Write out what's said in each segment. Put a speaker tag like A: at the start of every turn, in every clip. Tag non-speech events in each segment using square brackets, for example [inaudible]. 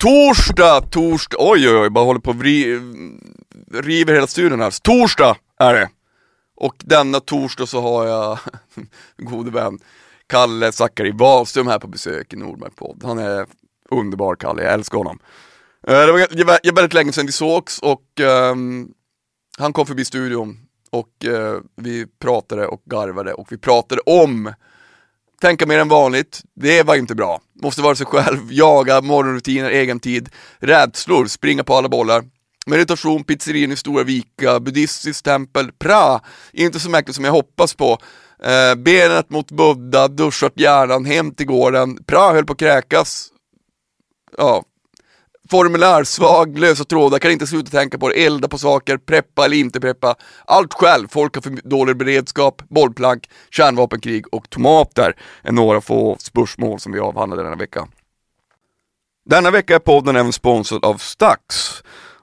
A: Torsdag, torsdag, oj oj oj, bara håller på och vri, river hela studion här. Torsdag är det. Och denna torsdag så har jag [laughs] gode vän Kalle Zackari Wahlström här på besök i Nordmark podd. Han är underbar Kalle, jag älskar honom. Eh, det var väldigt länge sedan vi sågs och um, han kom förbi studion och uh, vi pratade och garvade och vi pratade om tänka mer än vanligt, det var inte bra. Måste vara sig själv, jaga, morgonrutiner, egen tid, rädslor, springa på alla bollar. Meditation, pizzerian i Stora Vika, buddhistiskt tempel, pra, inte så mäktigt som jag hoppas på. Eh, benet mot Buddha, duschat hjärnan, hem till gården, pra höll på att kräkas. Ja, formulär, svag, lösa trådar, kan inte sluta tänka på det, elda på saker, preppa eller inte preppa. Allt själv, folk har för dålig beredskap, bollplank, kärnvapenkrig och tomater är några få spörsmål som vi avhandlade denna vecka. Denna vecka är podden även sponsrad av Stax.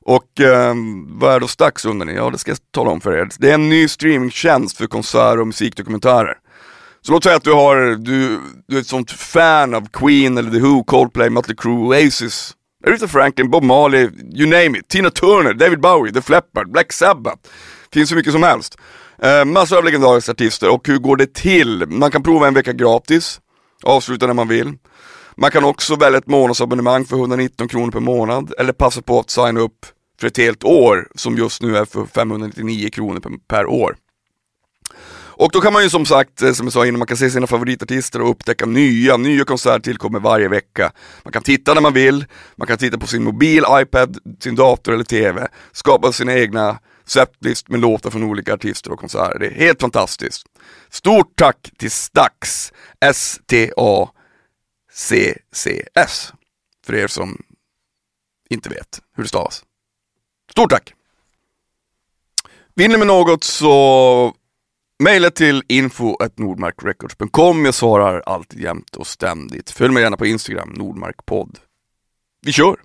A: Och eh, vad är då Stax undrar ni? Ja det ska jag tala om för er. Det är en ny streamingtjänst för konserter och musikdokumentärer. Så låt säga att du har, du, du är ett sånt fan av Queen eller The Who, Coldplay, Mötley Crüe, Oasis, Aretha Franklin, Bob Marley, you name it, Tina Turner, David Bowie, The Fleppard, Black Sabbath. Finns hur mycket som helst. Eh, massor av legendariska artister och hur går det till? Man kan prova en vecka gratis, avsluta när man vill. Man kan också välja ett månadsabonnemang för 119 kronor per månad eller passa på att signa upp för ett helt år som just nu är för 599 kronor per, per år. Och då kan man ju som sagt, eh, som jag sa innan, man kan se sina favoritartister och upptäcka nya, nya konserter tillkommer varje vecka. Man kan titta när man vill, man kan titta på sin mobil, iPad, sin dator eller TV, skapa sina egna setlist med låtar från olika artister och konserter. Det är helt fantastiskt. Stort tack till Stax, S-T-A-C-C-S, för er som inte vet hur det stavas. Stort tack! Vill ni med något så Mejla till info.nordmarkrecords.com. Jag svarar alltid jämt och ständigt. Följ mig gärna på Instagram, Nordmarkpodd. Vi kör!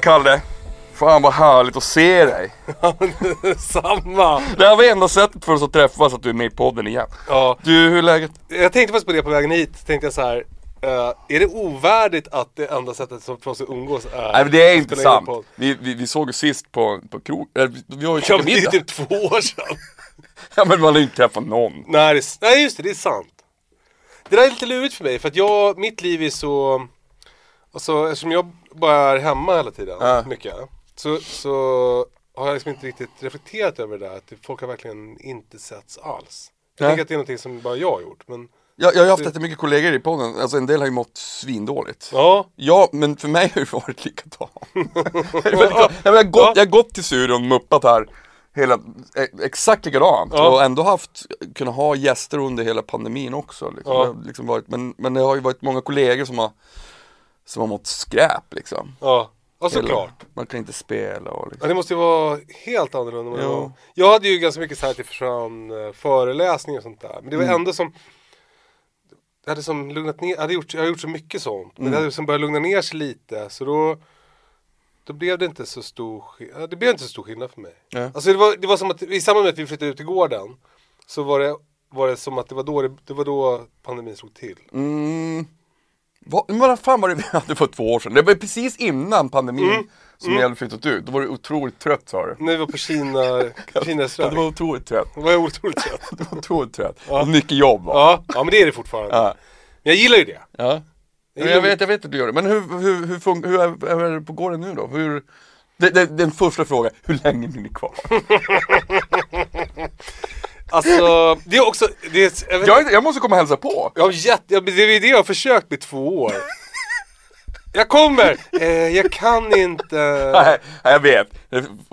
A: Kalle, fan vad härligt att se dig. [laughs]
B: Samma!
A: Det här var enda sättet för oss att träffas, att du är med i podden igen.
B: Ja,
A: Du, hur är läget?
B: jag tänkte faktiskt på det på vägen hit. Tänkte jag så här. eh, är det ovärdigt att det enda sättet som för oss att umgås är
A: Nej men det är inte
B: spela in
A: sant.
B: podd?
A: Vi, vi, vi såg ju sist på, på krog, eller, vi- vi har ju
B: Ja,
A: käkat
B: men det är
A: middag.
B: typ två år sedan. [laughs]
A: Ja men man har ju inte träffat någon.
B: Nej, det, är- nej just det, det är sant. Det där är lite lurigt för mig för att jag, mitt liv är så Alltså eftersom jag bara är hemma hela tiden,
A: Ja.
B: mycket så, så har jag liksom inte riktigt reflekterat över det där att folk har verkligen inte setts alls Jag
A: Nej.
B: tänker att det är någonting som bara jag har gjort men
A: Jag, jag har haft jättemycket kollegor i podden, alltså en del har ju mått svindåligt.
B: Ja,
A: Ja, men för mig har det varit likadant. [laughs] jag, inte, jag, har gått, jag har gått till studion, muppat här, hela, e- exakt likadant.
B: Ja.
A: Och ändå haft, kunnat ha gäster under hela pandemin också. Liksom.
B: Ja.
A: Har liksom varit, men, men det har ju varit många kollegor som har, som har mått skräp liksom.
B: ja, ja såklart
A: Man kan inte spela och
B: Ja,
A: liksom.
B: det måste ju vara helt annorlunda
A: Ja.
B: var. Jag hade ju ganska mycket så här till försvann eh, föreläsningar och sånt där. Men det var
A: Mm.
B: ändå som Det hade som lugnat ner, jag hade gjort, jag har gjort så mycket sånt. Men
A: Mm.
B: det hade som börjat lugna ner sig lite. Så då Då blev det inte så stor ja, Det blev inte så stor skillnad för mig.
A: Ja.
B: Alltså det var, det var som att i samband med att vi flyttade ut till gården. Så var det, var det som att det var då, det, det var då pandemin slog till.
A: Mm. Vad, fan var det vi [laughs] hade för två år sedan? Det var precis innan pandemin
B: Mm.
A: som jag hade flyttat ut. Då var du otroligt trött sa du.
B: När vi var på Kina, [laughs] Kina
A: Ja, [laughs] du var otroligt trött.
B: Då var jag otroligt trött.
A: Du var otroligt trött. Och mycket jobb va?
B: Ja, ja men det är det fortfarande.
A: Ja.
B: Men jag gillar ju det.
A: Ja. Men jag vet, jag vet att du gör det. Men hur, hur, hur, fun- hur, är, hur är det på gården nu då? Hur, det, det, den första frågan, hur länge blir ni kvar?
B: Alltså, det är också, det är, jag vet,
A: Jag, jag måste komma och hälsa på.
B: jag har jätte, det är det jag har försökt i två år. Jag kommer! Eh, jag kan inte.
A: Nej, jag vet.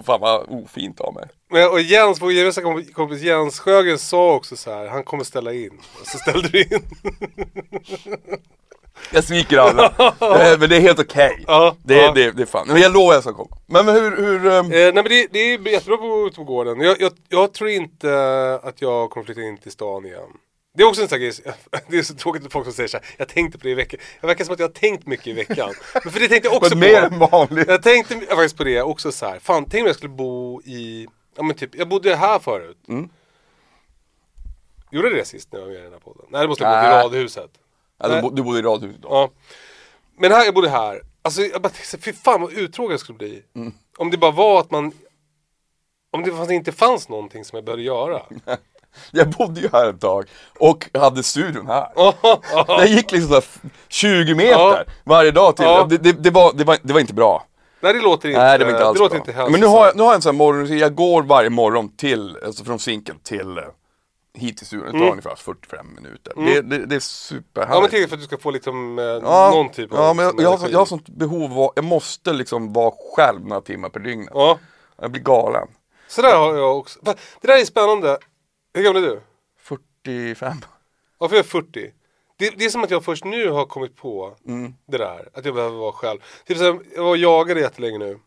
A: Fan vad ofint av mig.
B: Men, och Jens, vår gemensamma komp- kompis Jens Sjögren sa också så här, han kommer ställa in. Och så ställde du in.
A: Jag sviker alla. [laughs] Eh, men det är helt okej.
B: Ja,
A: det,
B: ja.
A: det, det är fan. Men jag lovar jag ska komma. Men, men hur, hur ehm,
B: Eh, nej men det, det är jättebra på, på gården. Jag, jag, jag tror inte att jag kommer flytta in till stan igen. Det är också en sån grej, [laughs] det är så tråkigt att folk som säger så här, jag tänkte på det i veckan. Jag verkar som att jag har tänkt mycket i veckan. [laughs] Men för det tänkte jag också
A: men mer
B: på.
A: än vanligt?
B: Jag tänkte faktiskt på det också så här. fan tänk om jag skulle bo i, ja men typ, jag bodde här förut.
A: Mm.
B: Gjorde jag det sist när jag var med i den här podden? Nej det måste jag bo i radhuset.
A: Ja, du, bo- du bodde i radhuset då?
B: Ja. Men här, jag bodde här. Alltså jag bara tänkte, fy fan vad uttråkad jag skulle bli.
A: Mm.
B: Om det bara var att man om det fanns, inte fanns någonting som jag behövde göra. [laughs]
A: Jag bodde ju här ett tag och hade studion här. [laughs] Jag gick liksom så här 20 meter varje dag till. Det, det, det, var, det, var, det var inte bra.
B: Nej det låter inte,
A: Nej det var inte alls
B: det låter
A: bra.
B: inte.
A: Men nu har, jag, nu har jag en sån här morgonrutin, jag går varje morgon till, alltså från Zinken till eh, hit till studion. Det tar ungefär 45 minuter. Det, det, det är superhärligt.
B: Mm. Ja men tänk för att du ska få liksom eh,
A: Ja,
B: någon typ av
A: ja, men jag, jag, har, jag har sånt behov av, jag måste liksom vara själv några timmar per dygn.
B: Ja,
A: Jag blir galen.
B: så där har jag också. Det där är spännande. Hur gammal är du?
A: 45.
B: Varför är jag 40? Det, det är som att jag först nu har kommit på
A: Mm.
B: det där. Att jag behöver vara själv. Typ så här, jag var och jagade jättelänge nu.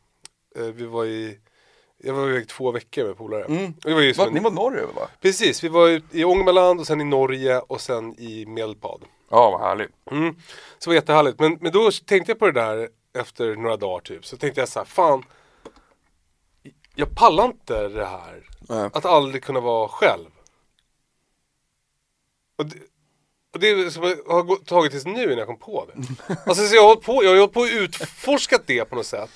B: Eh, vi var i, jag var iväg två veckor med polare.
A: Mm.
B: Det var ju som
A: Va,
B: en-
A: ni var norröver va?
B: Precis, vi var i Ångermanland och sen i Norge och sen i Medelpad.
A: Ja, vad härligt.
B: Mm. Så det var jättehärligt. Men, men då tänkte jag på det där efter några dagar typ. Så tänkte jag så här, fan. Jag pallar inte det här.
A: Nej.
B: Att aldrig kunna vara själv. Och det, och det som jag har tagit tills nu innan jag kom på det. [laughs] Alltså så jag har hållit på, jag har hållit på och utforskat det på något sätt.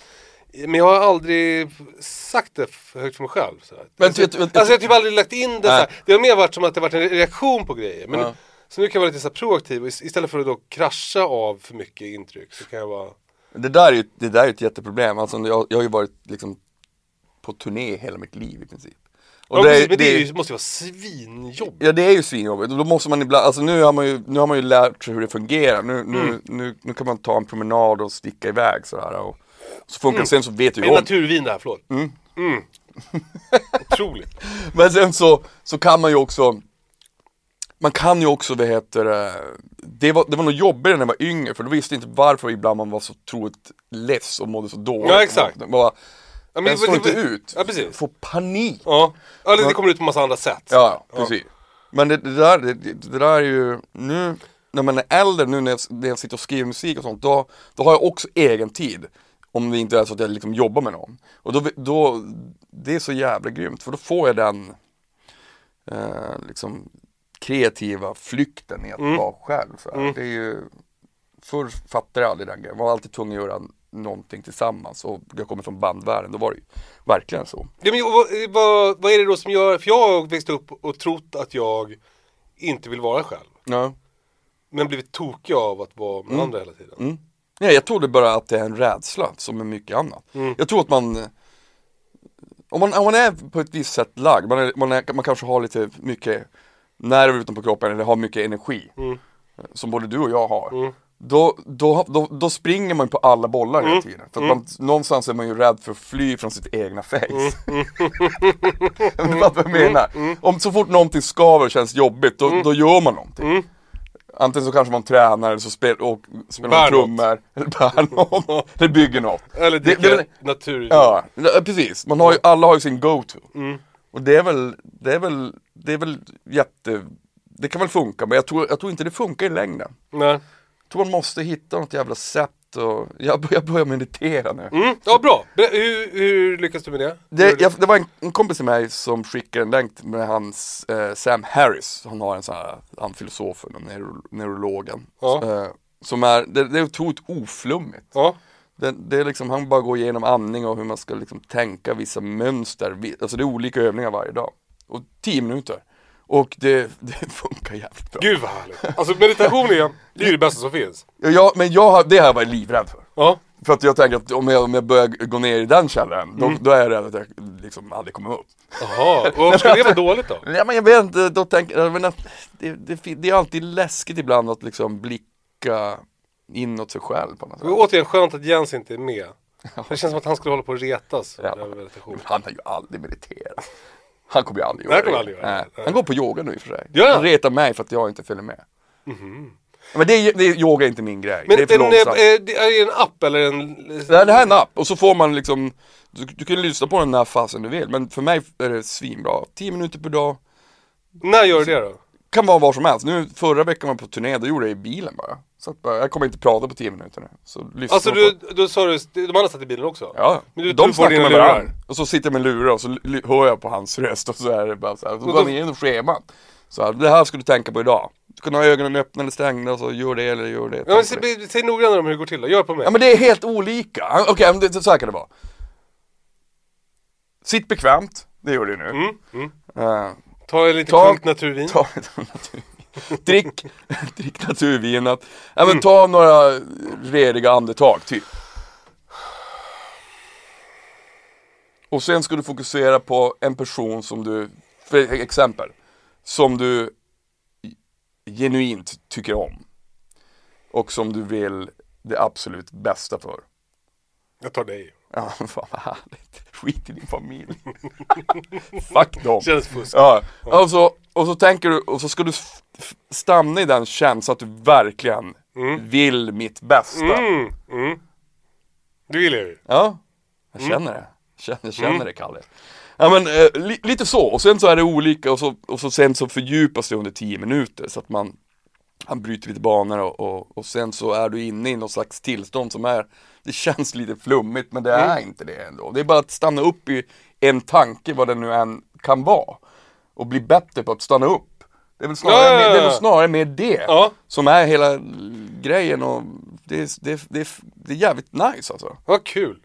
B: Men jag har aldrig sagt det högt för mig själv. Så.
A: Men
B: alltså,
A: du-
B: alltså jag har typ aldrig lagt in det så
A: Nej.
B: här. Det har mer varit som att det varit en reaktion på grejer. Men,
A: Ja.
B: Så nu kan jag vara lite så proaktiv och istället för att då krascha av för mycket intryck så kan jag vara
A: Det där är ju det där är ett jätteproblem. Alltså, jag, jag har ju varit liksom på turné hela mitt liv i princip. Och
B: ja,
A: det,
B: precis, men det,
A: det-
B: ju, måste ju vara svinjobbigt.
A: Ja det är ju svinjobbigt och då måste man ibland, alltså nu har man ju, nu har man ju lärt sig hur det fungerar. Nu, nu,
B: Mm.
A: nu, nu kan man ta en promenad och sticka iväg sådär och så funkar det, sen så vet du
B: Det
A: ju
B: är
A: om.
B: naturvin det här, förlåt. Mm. [laughs] Otroligt.
A: Men sen så, så kan man ju också Man kan ju också, vad heter det, det var, det var nog jobbigare när jag var yngre för då visste jag inte varför ibland man var så otroligt less och mådde så dåligt.
B: Ja, exakt.
A: Man bara,
B: Ja,
A: jag står
B: det-
A: inte
B: det-
A: ut.
B: Ja, precis.
A: Får panik.
B: Ja, eller det kommer ut på massa andra sätt.
A: Ja, precis. Men det, det, där, det, det där är ju, nu när man är äldre, nu när jag, när jag sitter och skriver musik och sånt, då, då har jag också egen tid. Om det inte är så att jag liksom jobbar med någon. Och då, då, det är så jävla grymt, för då får jag den eh, liksom kreativa flykten i att
B: Mm.
A: vara själv. Så här. Det är ju, förr fattade jag aldrig den grejen, man var alltid tvungen att göra någonting tillsammans och jag kommer från bandvärlden, då var det ju verkligen så.
B: Ja, men, vad, vad, vad är det då som gör, för jag har växt upp och trott att jag inte vill vara själv.
A: Ja.
B: Men blivit tokig av att vara med andra hela tiden.
A: Mm. Nej, jag trodde bara att det är en rädsla som är mycket annat.
B: Mm.
A: Jag tror att man om, man om man är på ett visst sätt lagd, man, är, man, är, man kanske har lite mycket nerver utanpå kroppen eller har mycket energi
B: Mm.
A: Som både du och jag har
B: Mm.
A: då, då, då, då springer man på alla bollar hela tiden. För att man, någonstans är man ju rädd för att fly från sitt egna face.
B: Mm. [laughs]
A: du fattar vad jag menar? Om så fort någonting skaver och känns jobbigt, då,
B: Mm.
A: då gör man någonting. Antingen så kanske man tränar eller så spel, och spelar man trummor, eller bär [laughs] något, eller bygger något.
B: Eller
A: Det-
B: dricka
A: det väl-
B: naturvin.
A: Ja, ja, precis. Man har ju, alla har ju sin go-to.
B: Mm.
A: Och det är väl, det är väl, det är väl jätte, det kan väl funka, men jag tror, jag tror inte det funkar i längden.
B: Nej.
A: Jag tror man måste hitta något jävla sätt och, jag börjar, jag börjar meditera nu.
B: Mm. Ja, bra. Hur, hur lyckas du med det?
A: Det, jag, det var en, en kompis till mig som skickade en länk med hans eh, Sam Harris, han har en sån här, han filosofen och neuro, neurologen.
B: Ja.
A: Eh, som är, det, det är otroligt oflummigt.
B: Ja.
A: Det, det är liksom, han bara går igenom andning och hur man ska liksom tänka vissa mönster, alltså det är olika övningar varje dag. Och 10 minuter. Och det, [laughs] det funkar jävligt bra.
B: Gud vad härligt. Alltså meditation är, det är det bästa som finns.
A: Ja, men jag, har- det har jag varit livrädd för.
B: Ja.
A: För att jag tänker att om jag, om jag börjar gå ner i den källaren, då, då är jag rädd att jag liksom aldrig kommer upp.
B: Jaha, och varför skulle det vara dåligt då? [laughs]
A: Ja, men jag vet inte, då tänker jag, men att det, det, fin- det är alltid läskigt ibland att liksom blicka inåt sig själv på något
B: Det
A: sätt.
B: var återigen skönt att Jens inte är med. [laughs] Det känns som att han skulle hålla på att retas
A: Ja. Men Han har ju aldrig mediterat. Han kommer ju aldrig göra
B: kommer
A: det.
B: aldrig göra det.
A: Han går på yoga nu i och för sig.
B: Gör han?
A: Retar mig för att jag inte följer med. Men det är, det är, yoga är inte min grej.
B: Men
A: det är för
B: det är det en app eller en...
A: Nej, det här är en app och så får man liksom Du, du kan lyssna på den när fasen du vill men för mig är det svinbra. 10 minuter per dag
B: När gör du det då?
A: Kan vara var som helst. Nu förra veckan var jag på turné, då gjorde jag det i bilen bara. Så att bara, jag kommer inte prata på 10 minuter nu. Så
B: Alltså
A: på
B: du, då sa du, de andra satt i bilen också?
A: Ja,
B: Men du
A: de
B: på
A: snackar med varandra. Och så sitter jag med lurar och så hör jag på hans röst och så är det bara så här. Så går han igenom schemat. Så här, det här ska du tänka på idag. Du kan ha ögonen öppna eller stängda och så gör det eller gör det.
B: Ja, men säg, säg noggrannare om hur det går till då, gör på mig.
A: Ja men det är helt olika. Okej, det, så här kan det vara. Sitt bekvämt, det gör du nu.
B: Mm, mm.
A: Eh,
B: Ta en lite
A: Ta-
B: klunk naturvin.
A: ta naturvin. drick, [laughs] drick naturvinet. Ja men ta några rediga andetag typ. Och sen ska du fokusera på en person som du, för exempel, som du genuint tycker om. Och som du vill det absolut bästa för.
B: Jag tar dig.
A: Ja, [laughs] fan vad härligt. Skit i din familj. [laughs] Fuck dem.
B: Känns fusk.
A: Ja, och så, och så tänker du, och så ska du stanna i den känslan att du verkligen vill mitt bästa.
B: Mm, mm. Det vill jag ju.
A: Ja, jag känner det. Jag känner, jag känner det Kalle. Ja men eh, li, lite så, och sen så är det olika och så, och så sen så fördjupas det under 10 minuter så att man han bryter lite banor och, och, och sen så är du inne i någon slags tillstånd som är Det känns lite flummigt men det är inte det ändå. Det är bara att stanna upp i en tanke vad det nu än kan vara. Och bli bättre på att stanna upp. Det är väl snarare,
B: Ja, ja,
A: Med, det är
B: ja.
A: snarare med det
B: Ja.
A: som är hela grejen och det är, det, är, det, är, det är jävligt nice alltså.
B: Vad kul.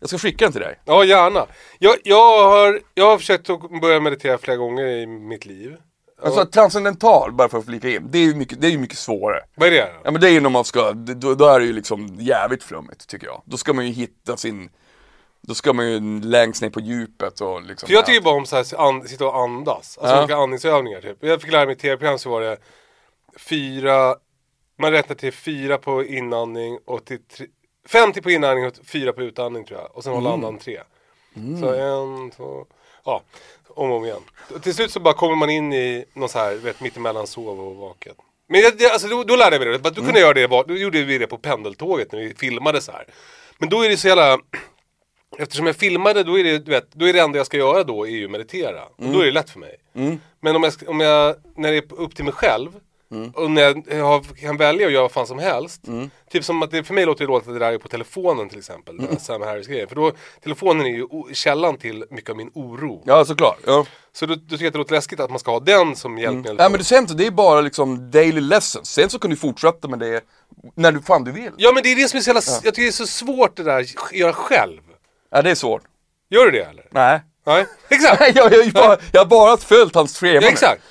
A: Jag ska skicka den till dig.
B: Ja, gärna. Jag, jag, har, jag har försökt att börja meditera flera gånger i mitt liv.
A: Alltså transcendental, bara för att flika in, det är ju mycket, det är ju mycket svårare.
B: Vad är det?
A: Ja men det är ju när man ska, då, då är det ju liksom jävligt flummigt tycker jag. Då ska man ju hitta sin, då ska man ju längst ner på djupet och liksom
B: För jag tycker bara om så här, an, sitta och andas. Alltså
A: Ja.
B: olika andningsövningar typ. Jag fick lära mig i tv-program så var det fyra, man räknar till fyra på inandning och till tre, 50 på inandning och fyra på utandning tror jag. Och sen håller andan tre. Så en, två, ja. Om och om igen. Till slut så bara kommer man in i någon så här, vet, mittemellan sov och vaken. Men jag, jag, alltså, då, då lärde jag mig det. Då kunde jag göra det, då gjorde vi det på pendeltåget när vi filmade så här. Men då är det så jävla [clears throat] Eftersom jag filmade, då är det, du vet, då är det enda jag ska göra då är ju meditera. Och då är det lätt för mig. Men om jag, om jag, när det är upp till mig själv och när jag har, kan välja att göra vad fan som helst. Typ som att det, för mig låter det dåligt att det där är på telefonen till exempel. Här Sam Harris-grejen. För då, telefonen är ju källan till mycket av min oro.
A: Ja såklart, ja.
B: Så då, då tycker jag att det låter läskigt att man ska ha den som hjälpmedel.
A: Nej men det, sen, så- det är bara liksom daily lessons, sen så kan du fortsätta med det när du fan du vill.
B: Ja men det är det som är så jävla, jag tycker det är så svårt det där, att göra själv.
A: Ja det är svårt.
B: Gör du det eller?
A: Nej.
B: Nej, exakt! [laughs]
A: Jag, jag, jag, bara, jag har bara följt hans schema
B: Ja, exakt!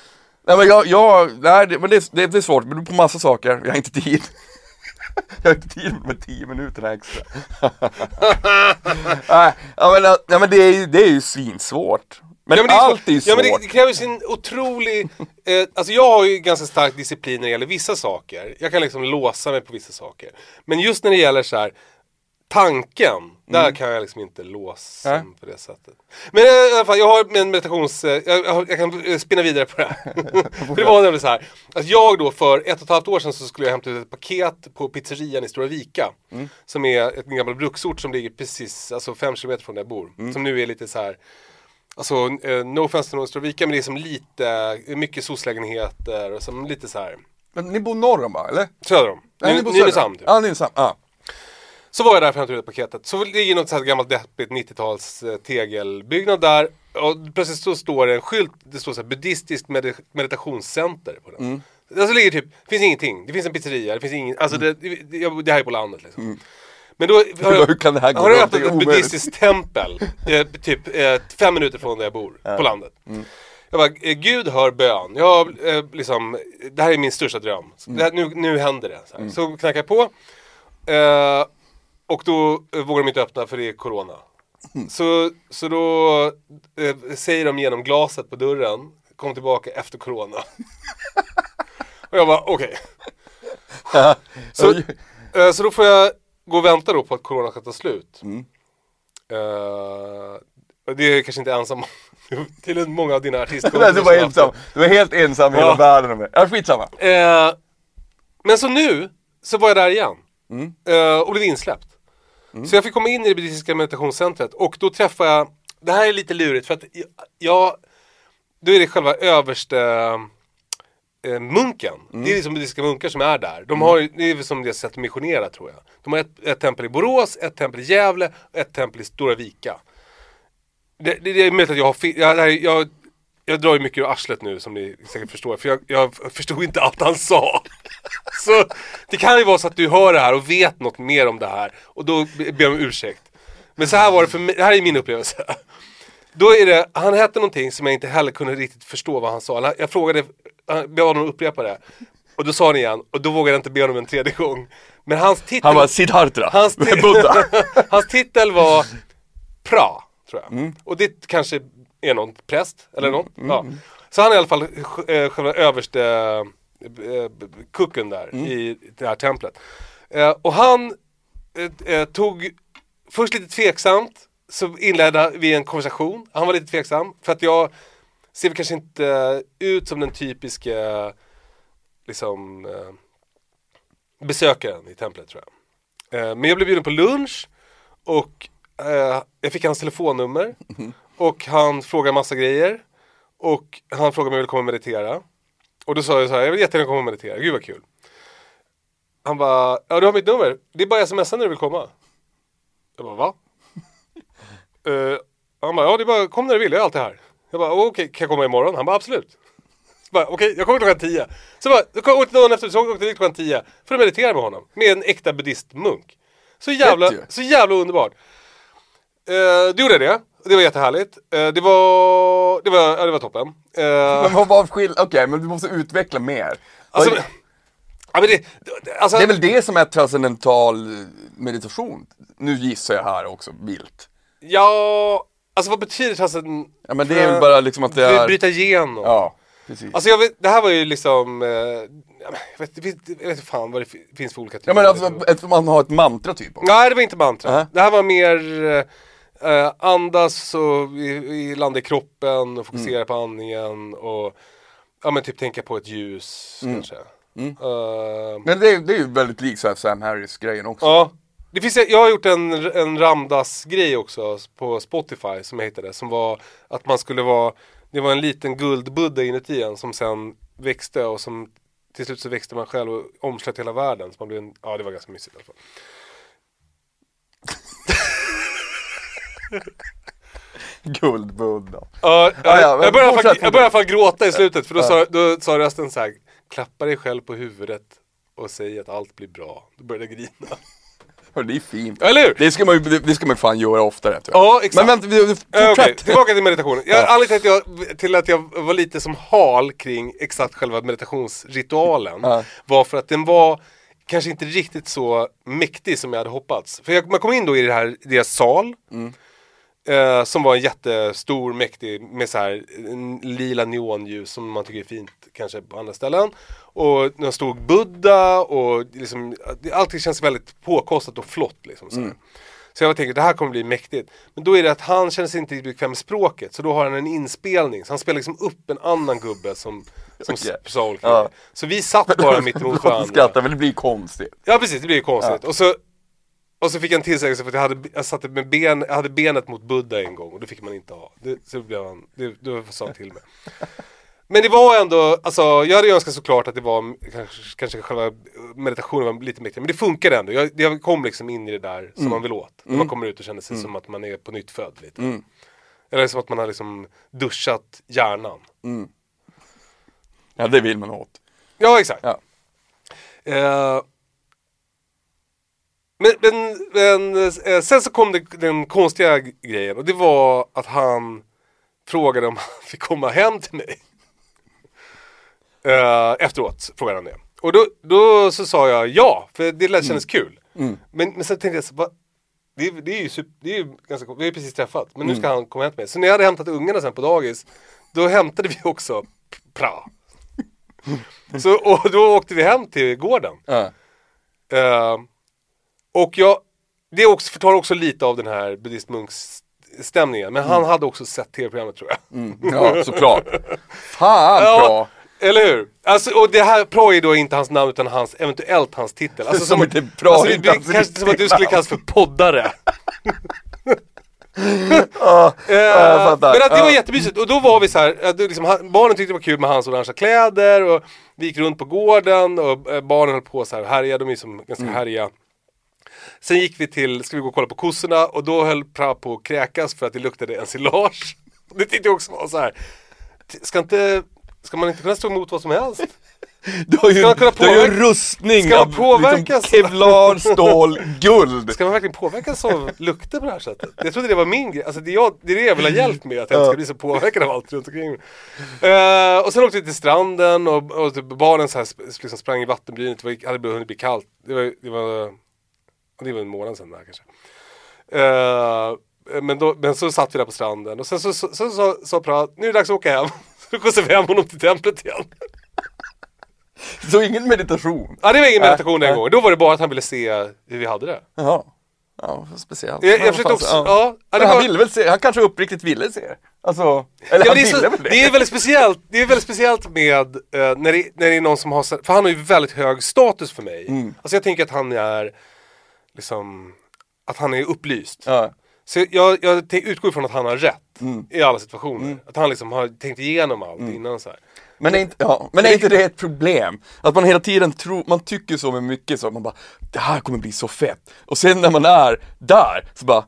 A: Nej men jag, jag nej det, men det, det, det är svårt, men på massa saker, jag har inte tid [laughs] Jag har inte tid med 10 minuter extra [laughs] Nej, ja, men, ja, men det är ju, det är ju svinsvårt Men,
B: Ja, men det är
A: allt
B: svårt.
A: är ju
B: Ja,
A: svårt
B: men det, det kräver sin otrolig... Eh, alltså jag har ju ganska stark disciplin när det gäller vissa saker. Jag kan liksom låsa mig på vissa saker. Men just när det gäller så här tanken, där kan jag liksom inte låsa
A: Mm.
B: Mig på det sättet. Men eh, i alla fall, jag har en meditations... Eh, jag, jag, jag kan eh, spinna vidare på det här. [laughs] för det var nämligen så här. Att jag då för ett och ett halvt år sedan så skulle jag hämta ut ett paket på pizzerian i Stora Vika.
A: Mm.
B: Som är ett- en gammal bruksort som ligger precis, alltså fem kilometer från där jag bor.
A: Mm.
B: Som nu är lite så här Alltså, no offense till Östra Vika, men det är som lite, mycket SOS-lägenheter och som lite så här
A: Men ni bor norr om va, eller?
B: söder om.
A: Nej.
B: Nynäshamn typ.
A: Ja, Nynäshamn,
B: Så var jag där för att hämta ut paketet. Så ligger något så här gammalt deppigt 90-tals eh, tegelbyggnad där. Och plötsligt så står det en skylt, det står så här buddhistiskt med meditationscenter på den.
A: Mm.
B: Alltså ligger typ, det finns ingenting. Det finns en pizzeria, det finns ingen, alltså
A: Mm.
B: det, det, det här är på landet liksom. Men då har [laughs] jag,
A: Hur kan det här gå
B: har jag öppnat ett buddhistiskt tempel, [laughs] eh, typ eh, fem minuter från där jag bor, på landet.
A: Mm.
B: Jag bara, eh, Gud hör bön. Jag, eh, liksom, det här är min största dröm.
A: Mm.
B: här, nu, nu händer det. Så, här. så knackar jag på. Och då eh, vågar de inte öppna för det är Corona.
A: Mm.
B: Så, så då eh, säger de genom glaset på dörren, kom tillbaka efter Corona. [laughs] och jag bara, okej. [laughs] Så, Eh, Så då får jag gå och vänta då på att corona ska ta slut.
A: Mm.
B: Eh, det är jag kanske inte ensam. [laughs] Till många av dina artistkompisar.
A: du var ensam, du var helt ensam i hela
B: Ja.
A: världen. Ja, skitsamma.
B: Eh, men så nu, så var jag där igen.
A: Mm.
B: Eh, och blev insläppt. Så jag fick komma in i det buddhistiska meditationscentret och då träffade jag, det här är lite lurigt för att jag, då är det själva överste eh, munken. Det är liksom buddhistiska munkar som är där. De har, det är som deras sätt att missionera tror jag. De har ett, ett tempel i Borås, ett tempel i Gävle och ett tempel i Stora Vika. Det, det, det är möjligt att jag har fel, jag, det jag, jag drar ju mycket ur arslet nu som ni säkert förstår, för jag, jag förstod inte allt han sa. [laughs] Så det kan ju vara så att du hör det här och vet något mer om det här och då be- ber jag om ursäkt. Men så här var det för mig, det här är min upplevelse. Då är det, han hette någonting som jag inte heller kunde riktigt förstå vad han sa. Jag frågade, jag bad honom upprepa det. Och då sa han igen, och då vågade jag inte be honom en tredje gång. Men hans titel...
A: Han var Siddhartha,
B: Hans, [laughs]
A: Buddha. [laughs]
B: hans titel var Pra, tror jag.
A: Mm.
B: Och det kanske är någon präst eller någon. Ja. Så han är i alla fall eh, själva överste eh, kucken där
A: Mm.
B: i det här templet. Eh, och han eh, eh, tog först lite tveksamt så inledde vi en konversation. Han var lite tveksam för att jag ser kanske inte ut som den typiska liksom eh, besökaren i templet tror jag. Eh, men jag blev bjuden på lunch och eh, jag fick hans telefonnummer och han frågade massa grejer och han frågade om jag ville komma och meditera. Och då sa jag så här, jag vill jättegärna komma och meditera, gud vad kul. Han bara, ja du har mitt nummer, det är bara smsa när du vill komma. Jag bara, va? [laughs] Eh, han bara, ja det är bara, kom när du vill, jag är alltid här. Jag bara, okej, kan jag komma imorgon? Han bara, absolut. Okej, jag kommer klockan 10. Så bara, jag kom- dagen efter, så åkte jag klockan 10 för att meditera med honom. Med en äkta buddhistmunk. Så jävla, så jävla underbart. Uh, då gjorde det. Det var jättehärligt. Eh, det var, det var, ja, det var toppen. Eh,
A: Men vad var skillnaden? Okej, men du måste utveckla mer.
B: alltså, ja, men det, alltså,
A: det är väl det som är transcendental meditation? Nu gissar jag här också, vilt.
B: Ja, alltså vad betyder transcend...
A: Ja men det är väl bara liksom att det är...
B: Bryta igenom.
A: Ja, precis.
B: Alltså vet, det här var ju liksom, eh, jag, vet, jag, vet, jag vet fan vad det fi- finns för olika typer
A: Ja men alltså, man har ett mantra typ. också.
B: Nej det var inte mantra.
A: Nähä.
B: Det här var mer eh, andas och i, i landa i kroppen och fokusera
A: Mm.
B: på andningen och ja men typ tänka på ett ljus
A: Mm.
B: kanske. Eh,
A: Men det, är- det är ju väldigt likt så här Sam Harris-grejen också.
B: ja. Det finns, jag har gjort en, en Ramdas-grej också på Spotify som jag hittade som var att man skulle vara Det var en liten guldbudda inuti en som sen växte och som till slut så växte man själv och omslöt hela världen. Så man blev en, ja det var ganska mysigt i alla fall. [laughs] [laughs]
A: Guldbuddha.
B: Ja,
A: Ja, ja,
B: jag,
A: men
B: jag, började fall, jag började fall gråta i slutet för då, sa, då sa rösten så här Klappa dig själv på huvudet och säg att allt blir bra. Då började jag grina.
A: Hör, det är fint.
B: Eller hur?
A: Det ska man ju det, det ska man fan göra oftare jag.
B: Ja, exakt.
A: Men vänta, vi-
B: Eh,
A: fortsätt.
B: tillbaka till meditationen. Jag,
A: Ja.
B: Anledningen till att, jag, till att jag var lite som hal kring exakt själva meditationsritualen
A: Ja.
B: var för att den var kanske inte riktigt så mäktig som jag hade hoppats. För jag, man kom in då i det här, deras sal
A: Mm.
B: Eh, som var en jättestor, mäktig med så här lila neonljus som man tycker är fint kanske på andra ställen. Och det stod Buddha och liksom, allting känns väldigt påkostat och flott liksom. Så, här. så jag tänkte det här kommer bli mäktigt. Men då är det att han känner sig inte riktigt bekväm med språket så då har han en inspelning. Så han spelar liksom upp en annan gubbe som, som
A: Okej.
B: sa olika
A: Ja.
B: Så vi satt bara mitt emot [laughs] varandra.
A: skrattar väl det blir konstigt.
B: Ja precis, det blir konstigt. Och, så, och så fick jag en tillsägelse för att jag, hade, jag satte med ben, jag hade benet mot Buddha en gång och det fick man inte ha. Det, så blev han, det, det sa han till mig. [laughs] Men det var ändå, alltså jag hade önskat såklart att det var kanske, kanske själva meditationen var lite mäktigare. Men det funkade ändå. Jag, jag kom liksom in i det där som man vill åt. När man kommer ut och känner sig som att man är på nytt född lite. Eller som att man har liksom duschat hjärnan.
A: Ja det vill man åt.
B: Ja exakt.
A: Ja.
B: Eh, men men, men eh, sen så kom det, den konstiga grejen och det var att han frågade om han fick komma hem till mig. Eh, efteråt frågade han det. Och då, då så sa jag ja, för det lät kändes kul. Men, men sen tänkte jag så, va? Det, är- det är ju super, det är ju ganska vi har ju precis träffat, men nu ska han komma hem till mig. Så när jag hade hämtat ungarna sen på dagis, då hämtade vi också pra. [laughs] Så, och då åkte vi hem till gården.
A: Ja.
B: Eh, Och jag, det också, förtar också lite av den här buddhistmunksstämningen. Men han hade också sett tv-programmet tror jag.
A: Mm. Ja, [laughs] såklart. Fan
B: Ja,
A: bra!
B: Eller hur? Alltså, och det här Pra är då inte hans namn utan hans, eventuellt hans titel. Alltså,
A: Som inte Pra
B: alltså, det
A: hans
B: kanske som att du skulle kallas för poddare. [laughs] [laughs]
A: Jag fattar.
B: men att det var
A: Ja.
B: jättemysigt och då var vi så här, det liksom, han- barnen tyckte det var kul med hans orangea kläder och vi gick runt på gården och eh, barnen höll på så här härja, de är som ganska
A: Mm.
B: härliga. Sen gick vi till, ska vi gå och kolla på kossorna och då höll Pra på att kräkas för att det luktade ensilage. [laughs] Det tyckte jag också var så här. ska inte, ska man inte kunna stå emot vad som helst? [laughs]
A: Du har ju,
B: Ska man kunna
A: du har ju
B: påverka-
A: rustning
B: Ska man
A: av
B: påverkas?
A: liksom kevlar, [laughs] stål, guld!
B: Ska man verkligen påverkas av lukter på det här sättet? Jag trodde det var min grej, alltså det jag, det är det jag vill ha hjälp med, att jag inte ska bli så påverkad av allt runt omkring mig. Eh, och sen åkte vi till stranden och, och typ barnen så här, liksom sprang i vattenbrynet, det var, hade hunnit bli kallt. Det var, det var, det var en månad sedan där kanske. Eh, men, då, men så satt vi där på stranden och sen så sa så, så, så, Pra, nu är det dags att åka hem. [laughs] Så skjutsade vi hem honom till templet igen. [laughs]
A: Så ingen meditation?
B: Ja det var ingen meditation den
A: nej.
B: gången, då var det bara att han ville se hur vi hade det.
A: Jaha. Ja, speciellt.
B: Jag, jag försökte också,
A: ja.
B: ja.
A: han
B: var-
A: ville väl se, han kanske uppriktigt ville se. Alltså, eller
B: Ja,
A: han
B: men det, är
A: ville väl det?
B: det är väldigt speciellt, det är väldigt speciellt med eh, när, det, när det är någon som har, för han har ju väldigt hög status för mig.
A: Mm.
B: Alltså jag tänker att han är, liksom, att han är upplyst.
A: Ja.
B: Så jag, jag utgår ifrån att han har rätt
A: Mm.
B: i alla situationer. Att han liksom har tänkt igenom allt innan så här.
A: Men är, inte, ja, men är inte det ett problem? Att man hela tiden tror, man tycker så med mycket så, man bara Det här kommer bli så fett. Och sen när man är där, så bara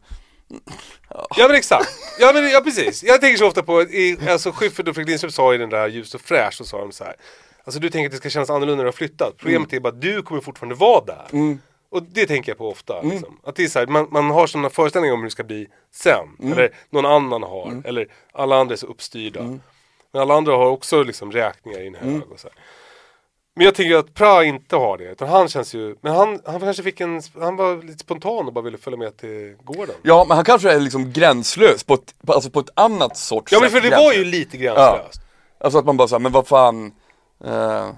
B: Ja men exakt, ja, men, ja precis. Jag tänker så ofta på, i, alltså Schyffert och Fredrik Lindström sa i den där Ljust och fräsch, så sa de så här. Alltså du tänker att det ska kännas annorlunda när du har flyttat. Problemet är bara att du kommer fortfarande vara där. Och det tänker jag på ofta. Liksom. Att det är så här, man, man har sådana föreställningar om hur det ska bli sen. Eller någon annan har. Eller alla andra är så uppstyrda. Men alla andra har också liksom räkningar i en hög. Och så här. Men jag tycker att Pra inte har det. Utan han känns ju, men han, han kanske fick en, han var lite spontan och bara ville följa med till gården.
A: Ja, men han kanske är liksom gränslös på ett, på- alltså på ett annat sorts
B: Ja men
A: sätt
B: för det var ju
A: gränslös.
B: lite gränslöst.
A: Alltså att man bara såhär, men vad fan eh,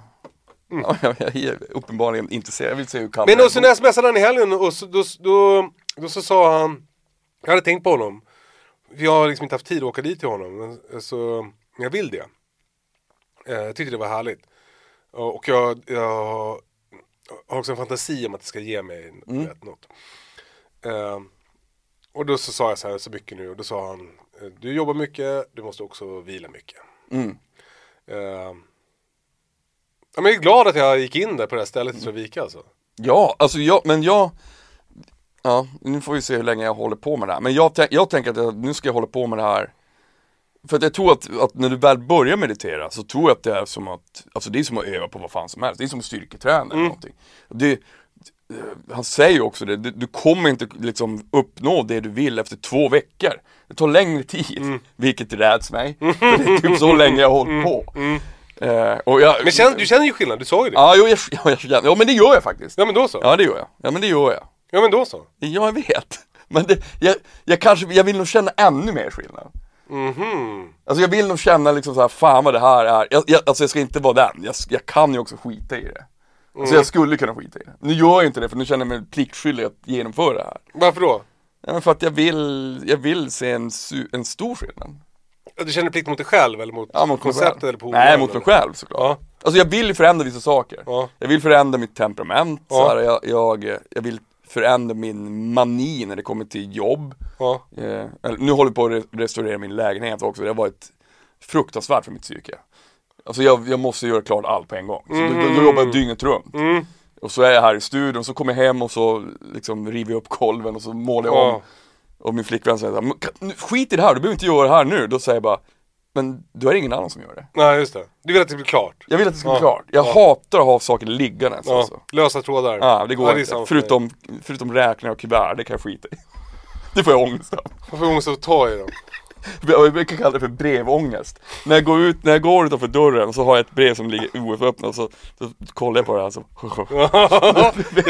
B: Mm.
A: ja, jag är uppenbarligen intresserad, jag vill se hur kallt
B: Men och jag smsade han i helgen och så, då, då, då så sa han, jag hade tänkt på honom. Jag har liksom inte haft tid att åka dit till honom. Så, jag vill det. Eh, jag tyckte det var härligt. Och jag, jag har också en fantasi om att det ska ge mig vet, något. Eh, och då så sa jag så här så mycket nu och då sa han, eh, du jobbar mycket, du måste också vila mycket.
A: Mm.
B: Eh, ja, men jag är glad att jag gick in där på det här stället i Sövika alltså.
A: Ja, alltså jag, men jag Ja, nu får vi se hur länge jag håller på med det här. Men jag, jag tänker att jag, nu ska jag hålla på med det här. För att jag tror att, att när du väl börjar meditera så tror jag att det är som att Alltså det är som att öva på vad fan som helst, det är som att styrketräna eller någonting. Det, eh, Han säger ju också det, du, du kommer inte liksom uppnå det du vill efter två veckor. Det tar längre tid, vilket räds mig. För det är typ så länge jag har hållit på Eh, och jag,
B: Men känner, du känner ju skillnad, du sa ju det.
A: Ja, jo, jag, ja, jag, känner- ja men det gör jag faktiskt.
B: Ja men då så.
A: Ja det gör jag, ja men det gör jag.
B: Ja men då så.
A: Ja jag vet, men det, jag, jag kanske, jag vill nog känna ännu mer skillnad.
B: Mhm.
A: Alltså jag vill nog känna liksom så här, fan vad det här är, jag, jag, alltså jag ska inte vara den, jag, jag kan ju också skita i det. Alltså jag skulle kunna skita i det, nu gör jag inte det för nu känner jag mig pliktskyldig att genomföra det här.
B: Varför då?
A: ja, men för att jag vill, jag vill se en, en stor skillnad
B: Du känner plikt mot dig själv eller mot,
A: Ja mot
B: konceptet eller på
A: Nej mot mig själv såklart
B: Ja.
A: Alltså jag vill förändra vissa saker
B: Ja.
A: Jag vill förändra mitt temperament,
B: Ja.
A: så här, jag, jag, jag vill förändra min mani när det kommer till jobb
B: Ja.
A: Eh, nu håller jag på att re- restaurera min lägenhet också, det har varit fruktansvärt för mitt psyke Alltså jag, jag måste göra klart allt på en gång, så då, då, då jobbar jag dygnet runt
B: Mm.
A: Och så är jag här i studion, så kommer jag hem och så liksom river jag upp golven och så målar jag om. Och min flickvän säger så här, "Men kan- nu- skit i det här, du behöver inte göra det här nu Då säger jag bara Men du är ingen annan som gör det
B: Nej just det. Du vill att det blir klart.
A: Jag vill att det ska bli
B: Ja.
A: klart, jag
B: Ja.
A: hatar att ha saker liggandes
B: Ja.
A: alltså.
B: Lösa trådar.
A: Ja, det går inte.
B: samma för mig.
A: Förutom, förutom räkningar och kuvert, det kan jag skita i. [laughs] Det får jag ångest av.
B: Man får ångest att ta i dem. [laughs]
A: Jag brukar kalla det för brevångest. När jag går ut, när jag går utanför dörren så har jag ett brev som ligger oöppnat så, så kollar jag på det här så [laughs]